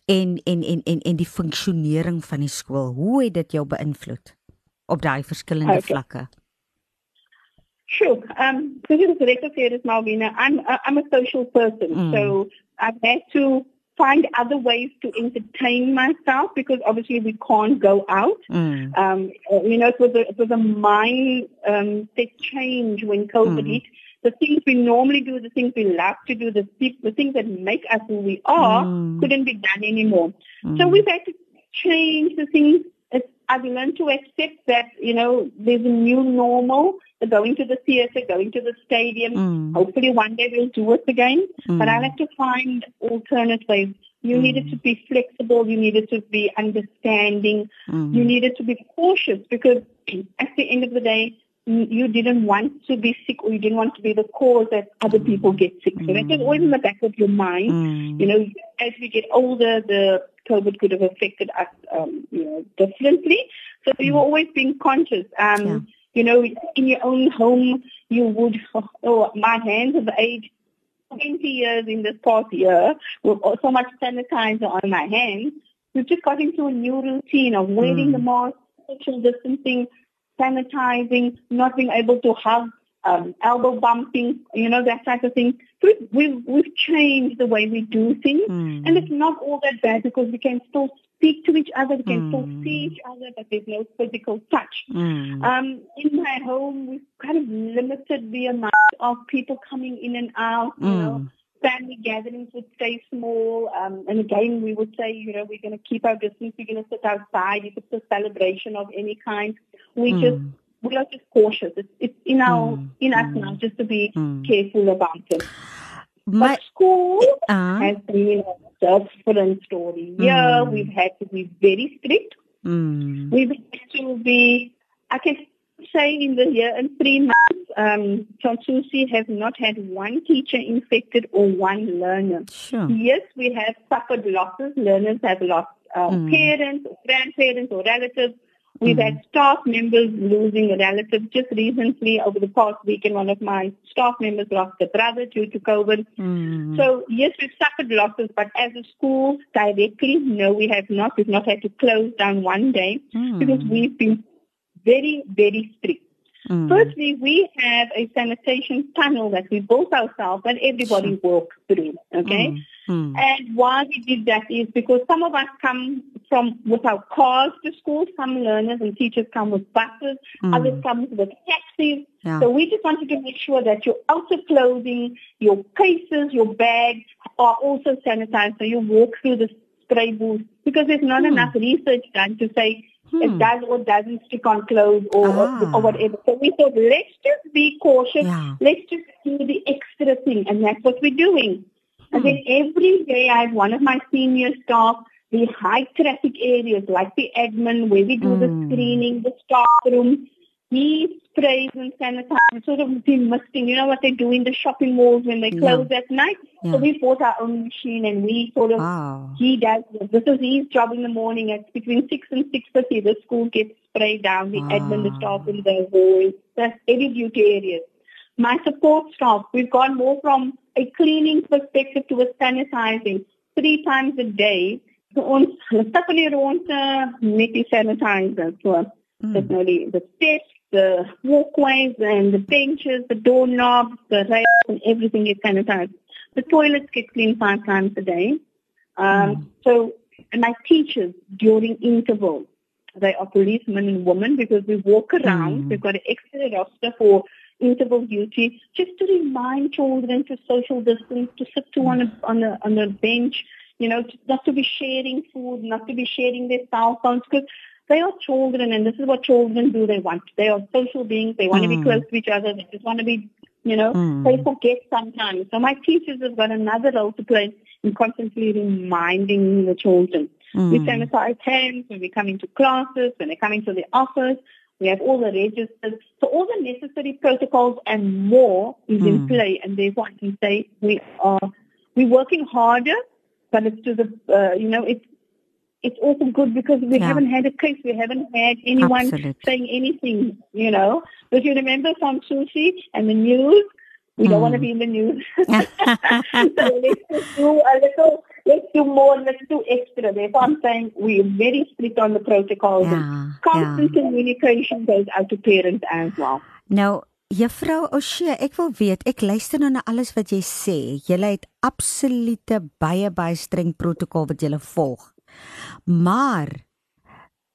B: en en en en en die funksionering van die skool. Hoe het dit jou beïnvloed op daai verskillende okay. vlakke?
D: Sure. Um, this is correct of here, Malvina. I'm I'm a social person, mm. so I've had to find other ways to entertain myself because obviously we can't go out. Mm. Um, you know, it was a it was a mind um, set change when COVID mm. hit the things we normally do, the things we love to do, the, the things that make us who we are mm. couldn't be done anymore. Mm. So we've had to change the things. I've learned to accept that, you know, there's a new normal, going to the theater, going to the stadium. Mm. Hopefully one day we'll do it again. But I like to find alternate ways. You mm. needed to be flexible. You needed to be understanding. Mm. You needed to be cautious because at the end of the day, you didn't want to be sick or you didn't want to be the cause that other people get sick. So that was always in the back of your mind. Mm. You know, as we get older, the COVID could have affected us, um, you know, differently. So you were always being conscious. Um, yeah. You know, in your own home, you would, [LAUGHS] oh, my hands have aged 20 years in this past year with so much sanitizer on my hands. We've just got into a new routine of wearing mm. the mask, social distancing, sanitizing, not being able to hug, um, elbow bumping, you know, that type of thing. So we've, we've changed the way we do things. Mm. And it's not all that bad because we can still speak to each other, we can mm. still hmm. see each other, but there's no physical touch. Mm. Um, in my home, we've kind of limited the amount of people coming in and out, you know hmm family gatherings would stay small. Um, and again, we would say, you know, we're going to keep our distance. We're going to sit outside. If it's a celebration of any kind, we mm. just we are just cautious. It's, it's in our mm. in us now just to be mm. careful about it. My, but school uh, has been a different story. Yeah, we've had to be very strict. We've had to be. I can say in the year in three months, um, has not had one teacher infected or one learner. Sure. Yes, we have suffered losses. Learners have lost um, mm. parents, or grandparents, or relatives. We've mm. had staff members losing a relative. Just recently, over the past weekend, one of my staff members lost a brother due to COVID. Mm. So, yes, we've suffered losses, but as a school directly, no, we have not. We've not had to close down one day mm. because we've been very, very strict. Mm. Firstly, we have a sanitation tunnel that we built ourselves and everybody walks through. Okay. Mm. Mm. And why we did that is because some of us come from with our cars to school. Some learners and teachers come with buses. Mm. Others come with taxis. Yeah. So we just wanted to make sure that your outer clothing, your cases, your bags are also sanitized. So you walk through the spray booth because there's not mm. enough research done to say Hmm. It does or doesn't stick on clothes or, ah. or whatever. So we thought, let's just be cautious. Yeah. Let's just do the extra thing. And that's what we're doing. Hmm. And then every day I have one of my senior staff, the high traffic areas like the admin where we do the hmm. screening, the staff room, he sprays and sanitizes, sort of demisting. You know what they do in the shopping malls when they close yeah. at night? Yeah. So we bought our own machine and we sort of, wow. he does, this This is his job in the morning at between 6 and 6.30. The school gets sprayed down, the wow. admin, the staff in the halls, the heavy duty areas. My support staff, we've gone more from a cleaning perspective to a sanitizing three times a day. So ons stap hulle rond met die sanitizer. So mm. nou die the steps the walkways and the benches, the doorknobs, the rails, and everything is sanitized. The toilets get cleaned five times a day. Um, mm. So, and my teachers during intervals, they are policemen and women because we walk around. Mm. We've got an extra roster for interval duty, just to remind children to social distance, to sit to on a on a on a bench, you know, not to be sharing food, not to be sharing their cell phones, because they are children and this is what children do. They want, they are social beings. They want mm. to be hmm. close to each other. They just want to be, you know, mm. they forget sometimes. So my teachers have got another role to play in constantly reminding the children. Mm. We sanitize hands when we come into classes, when they come into the office. We have all the registers. So all the necessary protocols and more is in hmm. play. And therefore I can say we are, we're working harder, but it's to the, uh, you know, it's it's also good because we yeah. haven't had a case. We haven't had anyone Absolutely. saying anything, you know. But you remember from Susie and the news, we mm. don't want to be in the news. [LAUGHS] [LAUGHS] so let's do a little, let's do more, let's do extra. Therefore, I'm saying we're very strict on the protocols. Yeah. constant yeah. communication goes out to parents as well.
B: Now, Juffrou O'Shea, ek wil weet, ek luister nou na alles wat jy sê. Jy het absolute baie baie streng protokol wat jy volg. Maar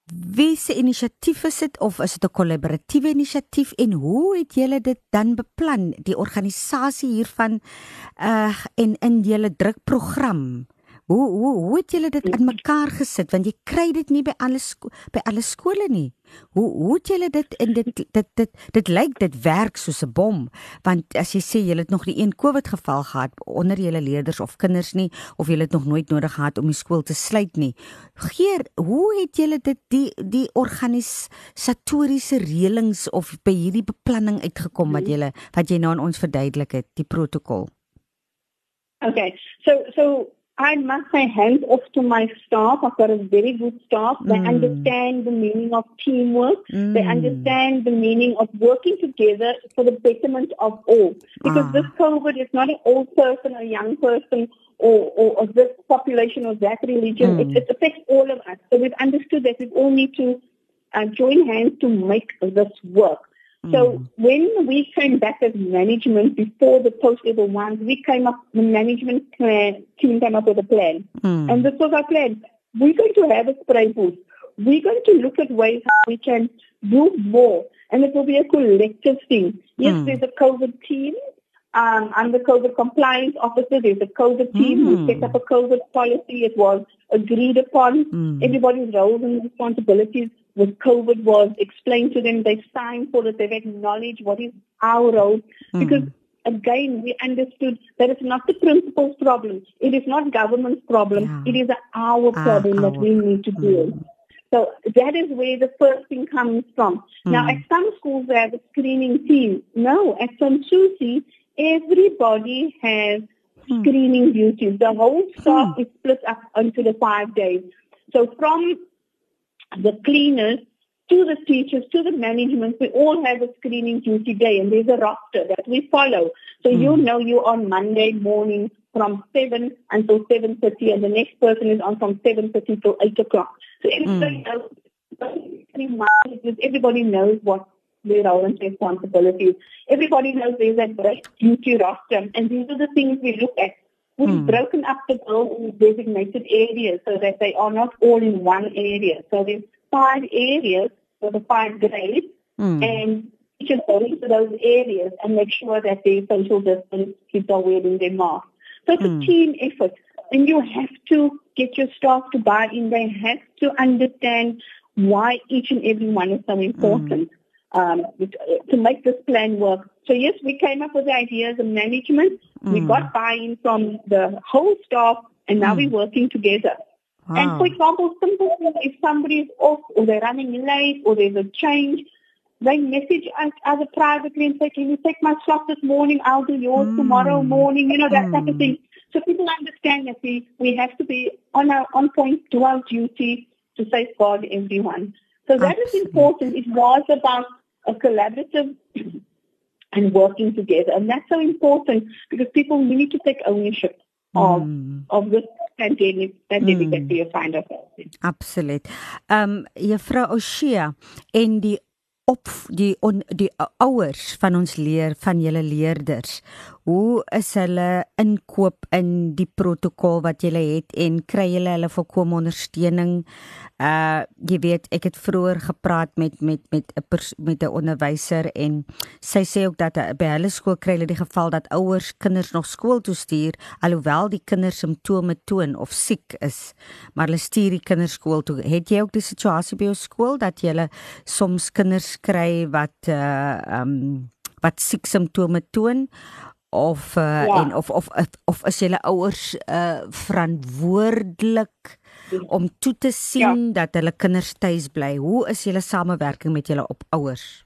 B: wie se inisiatief is dit of is dit 'n kollaboratiewe inisiatief en hoe het julle dit dan beplan die organisasie hiervan uh en in julle drukprogram? Hoe hoe hoe het julle dit aan mekaar gesit want jy kry dit nie by alle by alle skole nie. Hoe hoe het julle dit in dit dit dit dit, dit lyk dit werk soos 'n bom want as jy sê julle het nog nie een COVID geval gehad onder julle leerders of kinders nie of julle het nog nooit nodig gehad om die skool te sluit nie. Geer, hoe het julle dit die die organisatoriese reëlings of by hierdie beplanning uitgekom wat mhm. julle wat jy nou aan ons verduidelik het, die protokol?
D: Okay. So so I must say hands off to my staff. I've got a very good staff. They mm. understand the meaning of teamwork. Mm. They understand the meaning of working together for the betterment of all. Because ah. this COVID is not an old person, a young person, or, or, or this population or that religion. Mm. It, it, affects all of us. So we've understood that we all need to uh, join hands to make this work. So mm. when we came back as management before the post-level ones, we came up, the management plan, team came up with a plan. Mm. And this was our plan. We're going to have a spray booth. We're going to look at ways how we can do more. And it will be a collective thing. Yes, mm. there's a COVID team. Um, I'm the COVID compliance officer. There's a COVID team. We set up a COVID policy. It was agreed upon. Mm. Everybody's roles and responsibilities with COVID was explained to them. They signed for it. They've acknowledged what is our role. Mm. Because again, we understood that it's not the principal's problem. It is not government's problem. Yeah. It is our problem that we need to deal. Mm. So that is where the first thing comes from. Mm. Now, at some schools, they have a screening team. No, at some Susie, everybody has mm. screening duties. The whole staff mm. is split up into the five days. So from the cleaners, to the teachers, to the management, we all have a screening duty day and there's a roster that we follow. So mm. you know you're on Monday morning from 7 until 7.30 and the next person is on from 7.30 till 8 o'clock. So everybody mm. knows, everybody knows what their role and responsibilities. Everybody knows there's a great duty roster, and these are the things we look at. We've mm. broken up the girls in designated areas so that they are not all in one area. So there's five areas for the five grades, mm. and teachers go into those areas and make sure that their social distance kids are wearing their masks. So it's mm. a team effort. And you have to get your staff to buy in. They have to understand why each and every one is so important mm. Um, to make this plan work. So yes, we came up with the ideas of management. Mm. We got buy-in from the whole staff, and now mm. we're working together. Wow. And for example, simple if somebody is off or they're running late or there's a change, they message us either privately and say, can you take my slot this morning? I'll do yours mm. tomorrow morning, you know, that mm. type of thing. So people understand that we, we have to be on our on point, do our duty to safeguard everyone. So that Absolutely. is important. It was about a collaborative [CLEARS THROAT] and working together. And that's so important because people need to take ownership of mm. of this pandemic pandemic mm. that we find ourselves in.
B: Absoluut. Ehm um, juffrou Oshia en die op die on, die ouers van ons leer van julle leerders hoe is hulle inkoop in die protokol wat julle het en kry julle hulle volkomme ondersteuning? Uh jy weet ek het vroeër gepraat met met met 'n met 'n onderwyser en sy sê ook dat uh, by hulle skool kry hulle die geval dat ouers kinders nog skool toe stuur alhoewel die kinders simptome toon of siek is maar hulle stuur die kinders skool toe. Het jy ook die situasie by jou skool dat jy soms kinders kry wat uh um wat siek simptome toon of uh, ja. en of of of is julle ouers uh verantwoordelik om toe te sien ja. dat hulle kinders tuis bly. Hoe is julle samewerking met julle op ouers?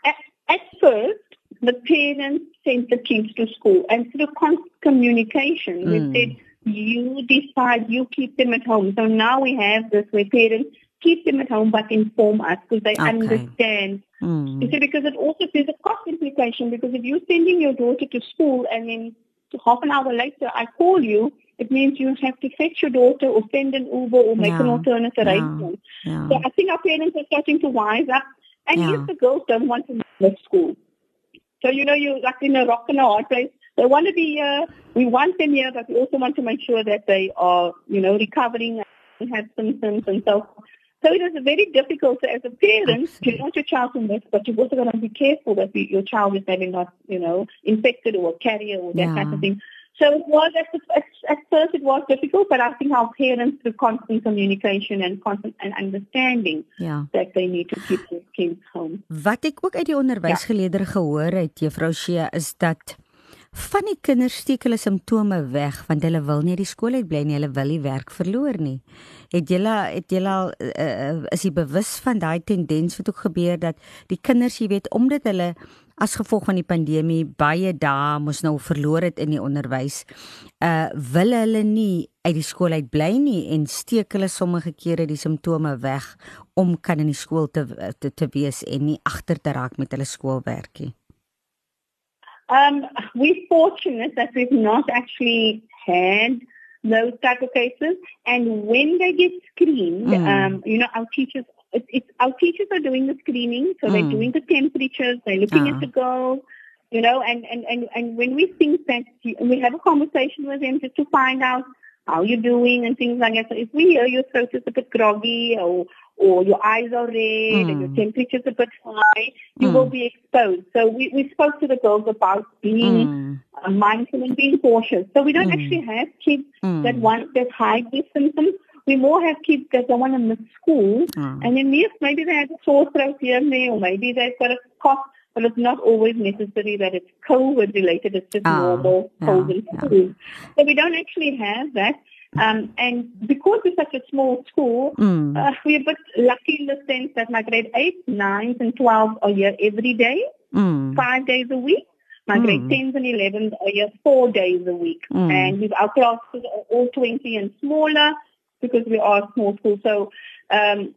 D: At, at first, the parents sent the kids to school and through constant communication, mm. we said, you decide, you keep them at home. So now we have this where parents keep them at home but inform us because they okay. understand. Mm. You see, because it also there's a cost implication because if you're sending your daughter to school and then half an hour later I call you, it means you have to fetch your daughter or send an Uber or make yeah. an alternate arrangement. Yeah. Yeah. So I think our parents are starting to wise up. And yes, the girls don't want to miss school. So, you know, you're like in a rock and a hard place. They want to be here. We want them here, but we also want to make sure that they are, you know, recovering and have symptoms and so. So it is very difficult as a parent. You want your child to miss, but you've also got to be careful that your child is maybe not, you know, infected or a carrier or that yeah. kind of thing. So it was at, at, at first it was difficult, but I think our parents through constant communication and constant and understanding
B: yeah.
D: that they need to keep their kids home.
B: Wat ek ook uit die onderwysgeleerder ja. gehoor het, juffrou Shea, is dat van die kinders steek hulle simptome weg want hulle wil nie die skool uit bly nie, hulle wil nie werk verloor nie. Het julle het julle al uh, is jy bewus van daai tendens wat ook gebeur dat die kinders, jy weet, omdat hulle as gevolg van die pandemie baie dae moes nou verloor het in die onderwys, uh wil hulle nie uit die skool uit bly nie en steek hulle sommige kere die simptome weg om kan in die skool te te, te wees en nie agter te raak met hulle skoolwerk nie.
D: Um, we're fortunate that we've not actually had those type of cases. And when they get screened, mm. um, you know, our teachers, it, it's, our teachers are doing the screening. So mm. they're doing the temperatures, they're looking uh. at the girls, you know, and, and, and, and when we think that, we have a conversation with them just to find out how you're doing and things like that. So if we hear your throat is a bit groggy or or your eyes are red mm. and your hmm. temperature's a bit high, you mm. will be exposed. So we, we spoke to the girls about being mm. mindful and being cautious. So we don't hmm. actually have kids hmm. that want that hide these symptoms. We more have kids that don't want to miss school. And then yes, maybe they have a sore throat here and there, or maybe they've got a cough but it's not always necessary that it's COVID related. It's just oh, normal cold yeah, and flu. Yeah. So we don't actually have that. Um, and because we're such a small school, mm. uh, we're a bit lucky in the sense that my grade 8, 9s and 12 are here every day, mm. five days a week. My mm. grade 10s and 11s are here four days a week. Mm. And our classes are all 20 and smaller because we are a small school. So um,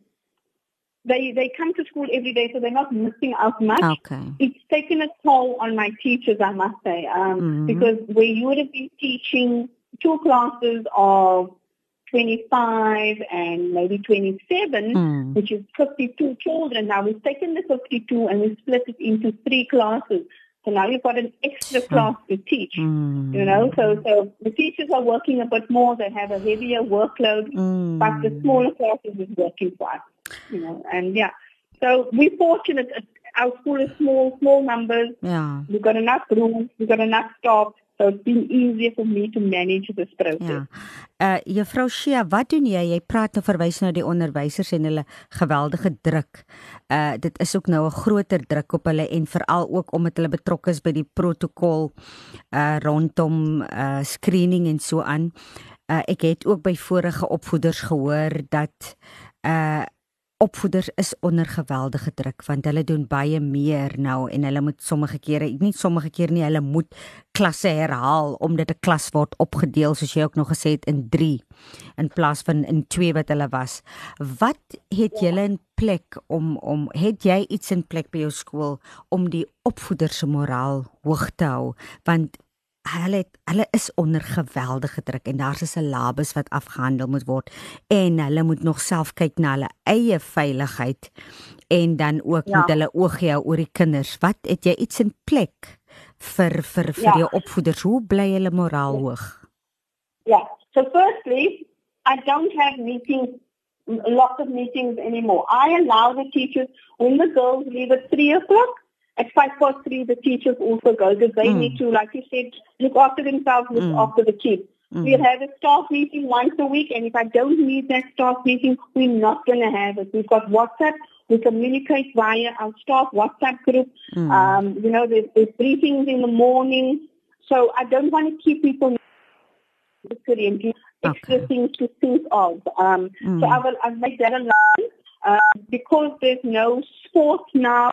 D: they they come to school every day, so they're not missing out much.
B: Okay.
D: It's taken a toll on my teachers, I must say, um, mm-hmm. because where you would have been teaching two classes of 25 and maybe 27, mm. which is 52 children. Now we've taken the 52 and we split it into three classes. So now you've got an extra class to teach, mm. you know. So so the teachers are working a bit more. They have a heavier workload, mm. but the smaller classes is working for us, you know. And yeah, so we're fortunate. Our school is small, small numbers.
B: Yeah,
D: we've got enough rooms. We've got enough staff. So it's been easier for me to manage this process.
B: Ja. Uh juffrou Shia, wat doen jy? Jy praat te verwys na die onderwysers en hulle geweldige druk. Uh dit is ook nou 'n groter druk op hulle en veral ook omdat hulle betrokke is by die protokol uh rondom uh screening en so aan. Uh ek het ook by vorige opvoeders gehoor dat uh opvoeders is onder geweldige druk want hulle doen baie meer nou en hulle moet sommige kere nie sommige keer nie hulle moet klasse herhaal omdat 'n klas word opgedeel soos jy ook nog gesê het in 3 in plaas van in 2 wat hulle was. Wat het ja. julle in plek om om het jy iets in plek by jou skool om die opvoeders se moraal hoog te hou want hulle het, hulle is onder geweldige druk en daar's 'n syllabus wat afgehandel moet word en hulle moet nog self kyk na hulle eie veiligheid en dan ook ja. moet hulle oog hou oor die kinders. Wat het jy iets in plek vir vir vir ja. jou opvoeders? Hoe bly hulle moraal ja. hoog?
D: Ja. So firstly, I don't have meetings lots of meetings anymore. I allow the teachers when the girls leave at 3 o'clock at five past three, the teachers also go because they mm. need to, like you said, look after themselves, look mm. after the kids. Mm. We'll have a staff meeting once a week, and if I don't need that staff meeting, we're not going to have it. We've got WhatsApp. We communicate via our staff WhatsApp group. Mm. Um, you know, there's, there's briefings in the morning. So I don't want to keep people and give extra things to think of. Um. So I will I'll make that a line. Uh, because there's no sport now,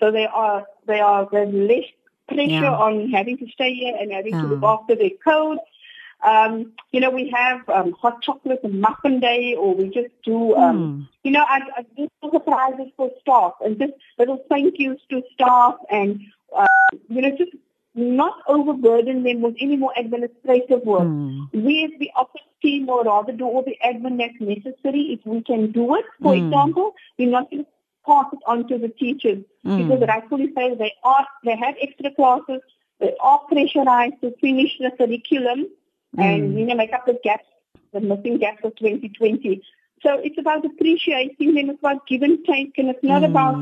D: so they are they are there's less pressure yeah. on having to stay here and having yeah. to look after their code. Um, you know, we have um, hot chocolate and muffin day, or we just do, um, mm. you know, I, I do surprises for staff and just little thank yous to staff and, uh, you know, just not overburden them with any more administrative work. Mm. We as the office team will rather do all the admin that's necessary if we can do it. For mm. example, we're not going to pass it on to the teachers mm. because rightfully say they are they have extra classes, they are pressurized to finish the curriculum mm. and you know make up the gaps, the missing gaps of 2020. So it's about appreciating them, it's about give and take, and it's not mm. about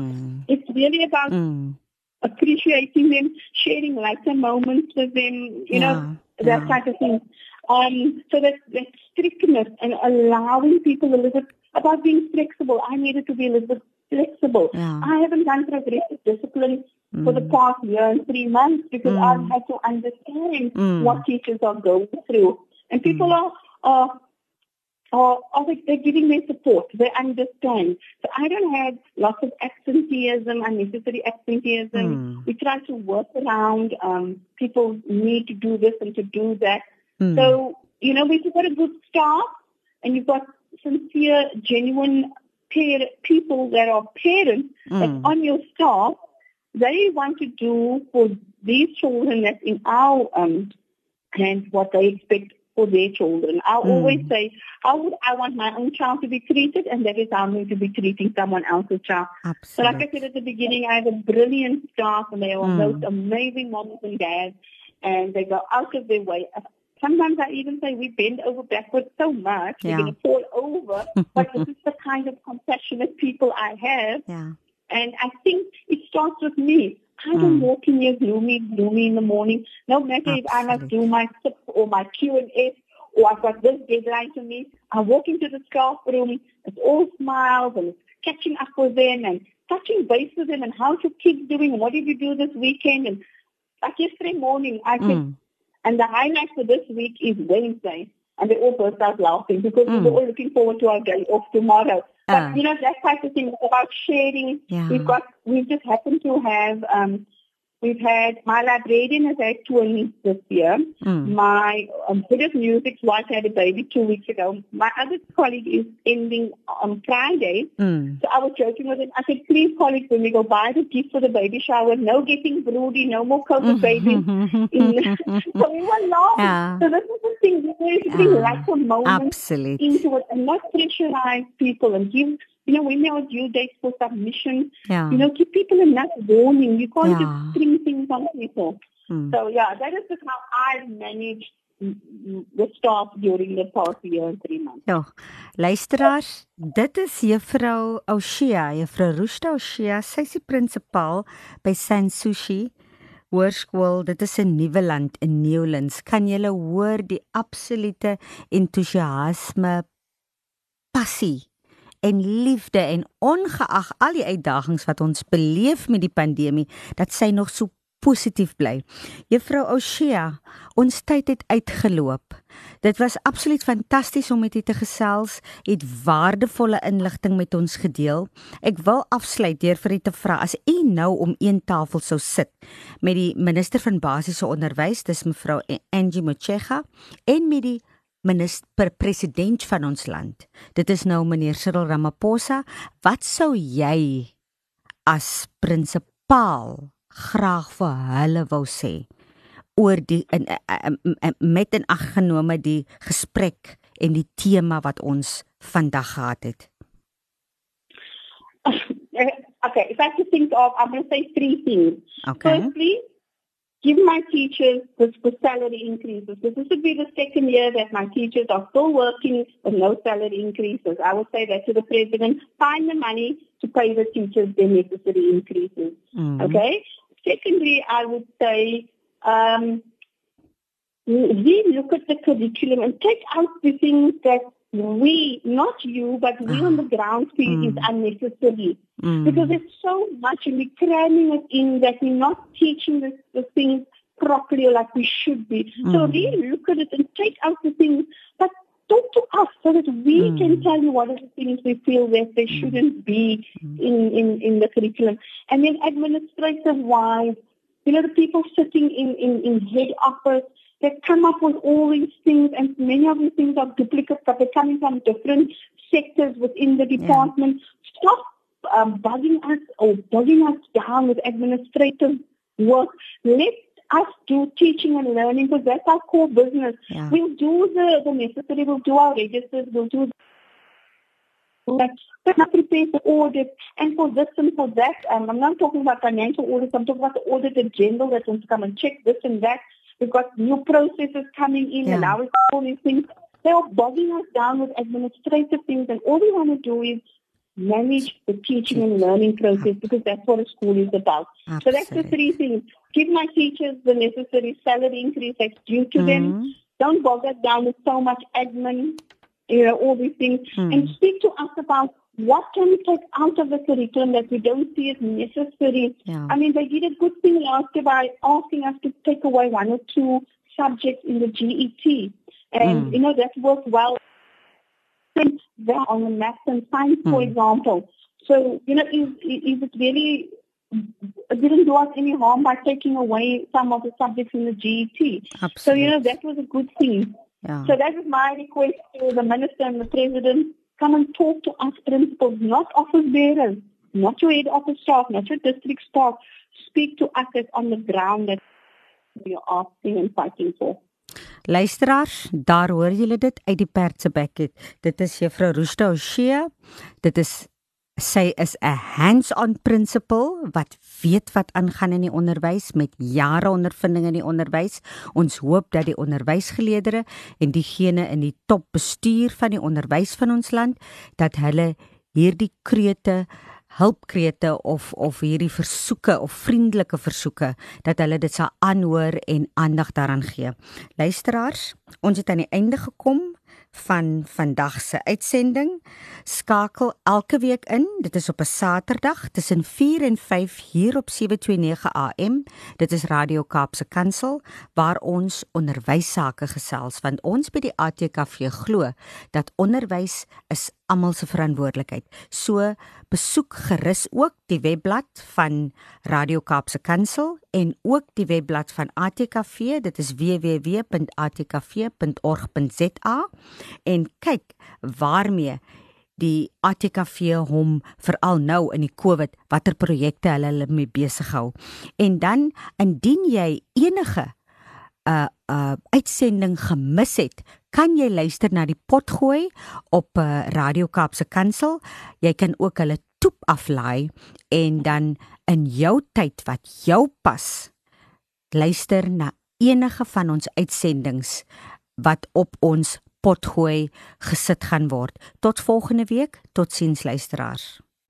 D: it's really about mm. appreciating them, sharing lighter moments with them, you yeah. know, that yeah. type of thing. Um, so that, that strictness and allowing people a little bit about being flexible. I needed to be a little bit flexible. Yeah. I haven't gone through aggressive discipline mm. for the mm. past year and three months because mm. I've had to understand mm. what teachers are going through. And people mm. are, uh, are, are they're giving me support. They understand. So I don't have lots of absenteeism, unnecessary absenteeism. Mm. We try to work around um, people need to do this and to do that. So, you know, we've got a good staff and you've got sincere, genuine people that are parents mm. that's on your staff, they want to do for these children that's in our um, hands what they expect for their children. I mm. always say, how would I want my own child to be treated? And that is how I'm going to be treating someone else's child.
B: Absolutely.
D: So like I said at the beginning, I have a brilliant staff and they are mm. most amazing moms and dads and they go out of their way sometimes I even say we bend over backwards so much yeah. we're going to fall over. [LAUGHS] but this is the kind of compassionate people I have.
B: Yeah.
D: And I think it starts with me. I don't mm. walk in here gloomy, gloomy in the morning. No matter Absolutely. if I must do my SIP or my Q and S or I've got this deadline to meet. I walk into the staff room. It's all smiles and catching up with them and touching base with them and how's your kids doing? What did you do this weekend? And like yesterday morning, I said, mm. And the highlight for this week is Wednesday. And they all burst out laughing because mm. we were all looking forward to our day off tomorrow. But, uh. you know, that type of thing about sharing. Yeah. We've got, we just happen to have, um, We've had my librarian has had twins this year. Mm. My um, head of music's wife had a baby two weeks ago. My other colleague is ending on Friday. Mm. So I was joking with him. I said, please, colleagues, when we go buy the gift for the baby shower, no getting broody, no more COVID babies. [LAUGHS] [LAUGHS] so we were laughing. Yeah. So this is the thing. We basically yeah. like a moment
B: Absolutely.
D: into it and not pressurize people and give you know, when there are due dates for submission,
B: yeah.
D: you know, give people enough warning. You can't yeah. just spring things on people. Mm. So yeah, that is just how I've managed the staff during the past year and three months.
B: Ja. Luisteraars, dit is juffrou Oshia, juffrou Rushta Oshia, sy is die prinsipaal by Sansushi Hoërskool. Dit is 'n nuwe land in Newlands. Kan jy hoor die absolute entoesiasme passie en liefde en ongeag al die uitdagings wat ons beleef met die pandemie dat sy nog so positief bly. Juffrou Oshia, ons tyd het uitgeloop. Dit was absoluut fantasties om met u te gesels, het waardevolle inligting met ons gedeel. Ek wil afsluit deur vir u te vra as u nou om een tafel sou sit met die minister van basiese onderwys, dis mevrou Angie Motshega en met die minister president van ons land. Dit is nou meneer Cyril Ramaphosa. Wat sou jy as prinsipaal graag vir hulle wou sê oor die in, in, in, met en aggenome die gesprek en die tema wat ons vandag gehad het. [LAUGHS]
D: Okay, if I have to think of, I'm going to say three things.
B: Okay.
D: Firstly, give my teachers the, the salary increases. This would be the second year that my teachers are still working with no salary increases. I would say that to the president, find the money to pay the teachers their necessary increases. Mm. Okay? Secondly, I would say, um, we look at the curriculum and take out the things that we, not you, but we on the ah. ground feel mm. is unnecessary. Mm. Because there's so much and we're cramming it in that we're not teaching the, the things properly or like we should be. Mm. So really look at it and take out the things, but talk to us so that we mm. can tell you what are the things we feel that they mm. shouldn't be mm. in, in, in the curriculum. And then administrative wise, you know, the people sitting in, in, in head office, they come up with all these things, and many of these things are duplicates, but they're coming from different sectors within the department. Yeah. Stop um, bugging us or bogging us down with administrative work. Let us do teaching and learning because that's our core business.
B: Yeah.
D: We'll do the, the necessary, we'll do our registers, we'll do but not prepare for audit and for this and for that. Um, I'm not talking about financial audits, I'm talking about the audit in general that wants to come and check this and that. We've got new processes coming in, yeah. and now all these things. They're bogging us down with administrative things, and all we want to do is manage the teaching and learning process because that's what a school is about. Absolutely. So that's the three things. Give my teachers the necessary salary increase that's due to mm-hmm. them. Don't bog us down with so much admin, you know, all these things. Mm. And speak to us about what can we take out of the curriculum that we don't see as necessary?
B: Yeah.
D: I mean, they did a good thing last year by asking us to take away one or two subjects in the GET. And, mm. you know, that worked well that on the maths and science, for hmm. example. So, you know, is, is it really it didn't do us any harm by taking away some of the subjects in the GET.
B: Absolutely.
D: So, you know, that was a good thing.
B: Yeah.
D: So that is my request to the minister and the president come and talk to us principals, not office bearers, not your head office staff, not your district staff. Speak to us that's on the ground that we are asking and fighting for.
B: Luisteraars, daar hoor julle dit uit die perd se bek het. Dit is juffrou Roosta Oshia. Dit is sy is 'n hands-on principal wat weet wat aangaan in die onderwys met jare ondervinding in die onderwys. Ons hoop dat die onderwysgeleerders en diegene in die topbestuur van die onderwys van ons land dat hulle hierdie krete hulpkrete of of hierdie versoeke of vriendelike versoeke dat hulle dit sal aanhoor en aandag daaraan gee. Luisteraars, ons het aan die einde gekom van vandag se uitsending. Skakel elke week in. Dit is op 'n Saterdag tussen 4 en 5 hier op 729 AM. Dit is Radio Kaapse Kansel waar ons onderwys sake gesels want ons by die ATKV glo dat onderwys is almal se verantwoordelikheid. So besoek gerus ook die webblad van Radio Kaapse Kansel en ook die webblad van ATKV. Dit is www.atkv.org.za en kyk waarmee die ATKV hom veral nou in die COVID watter projekte hulle hulle mee besig hou. En dan indien jy enige 'n uh, uh, uitsending gemis het, kan jy luister na die potgooi op uh, Radio Kaapse Kansel. Jy kan ook hulle toep aflaai en dan in jou tyd wat jou pas luister na enige van ons uitsendings wat op ons potgooi gesit gaan word. Tot volgende week. Totsiens luisteraars.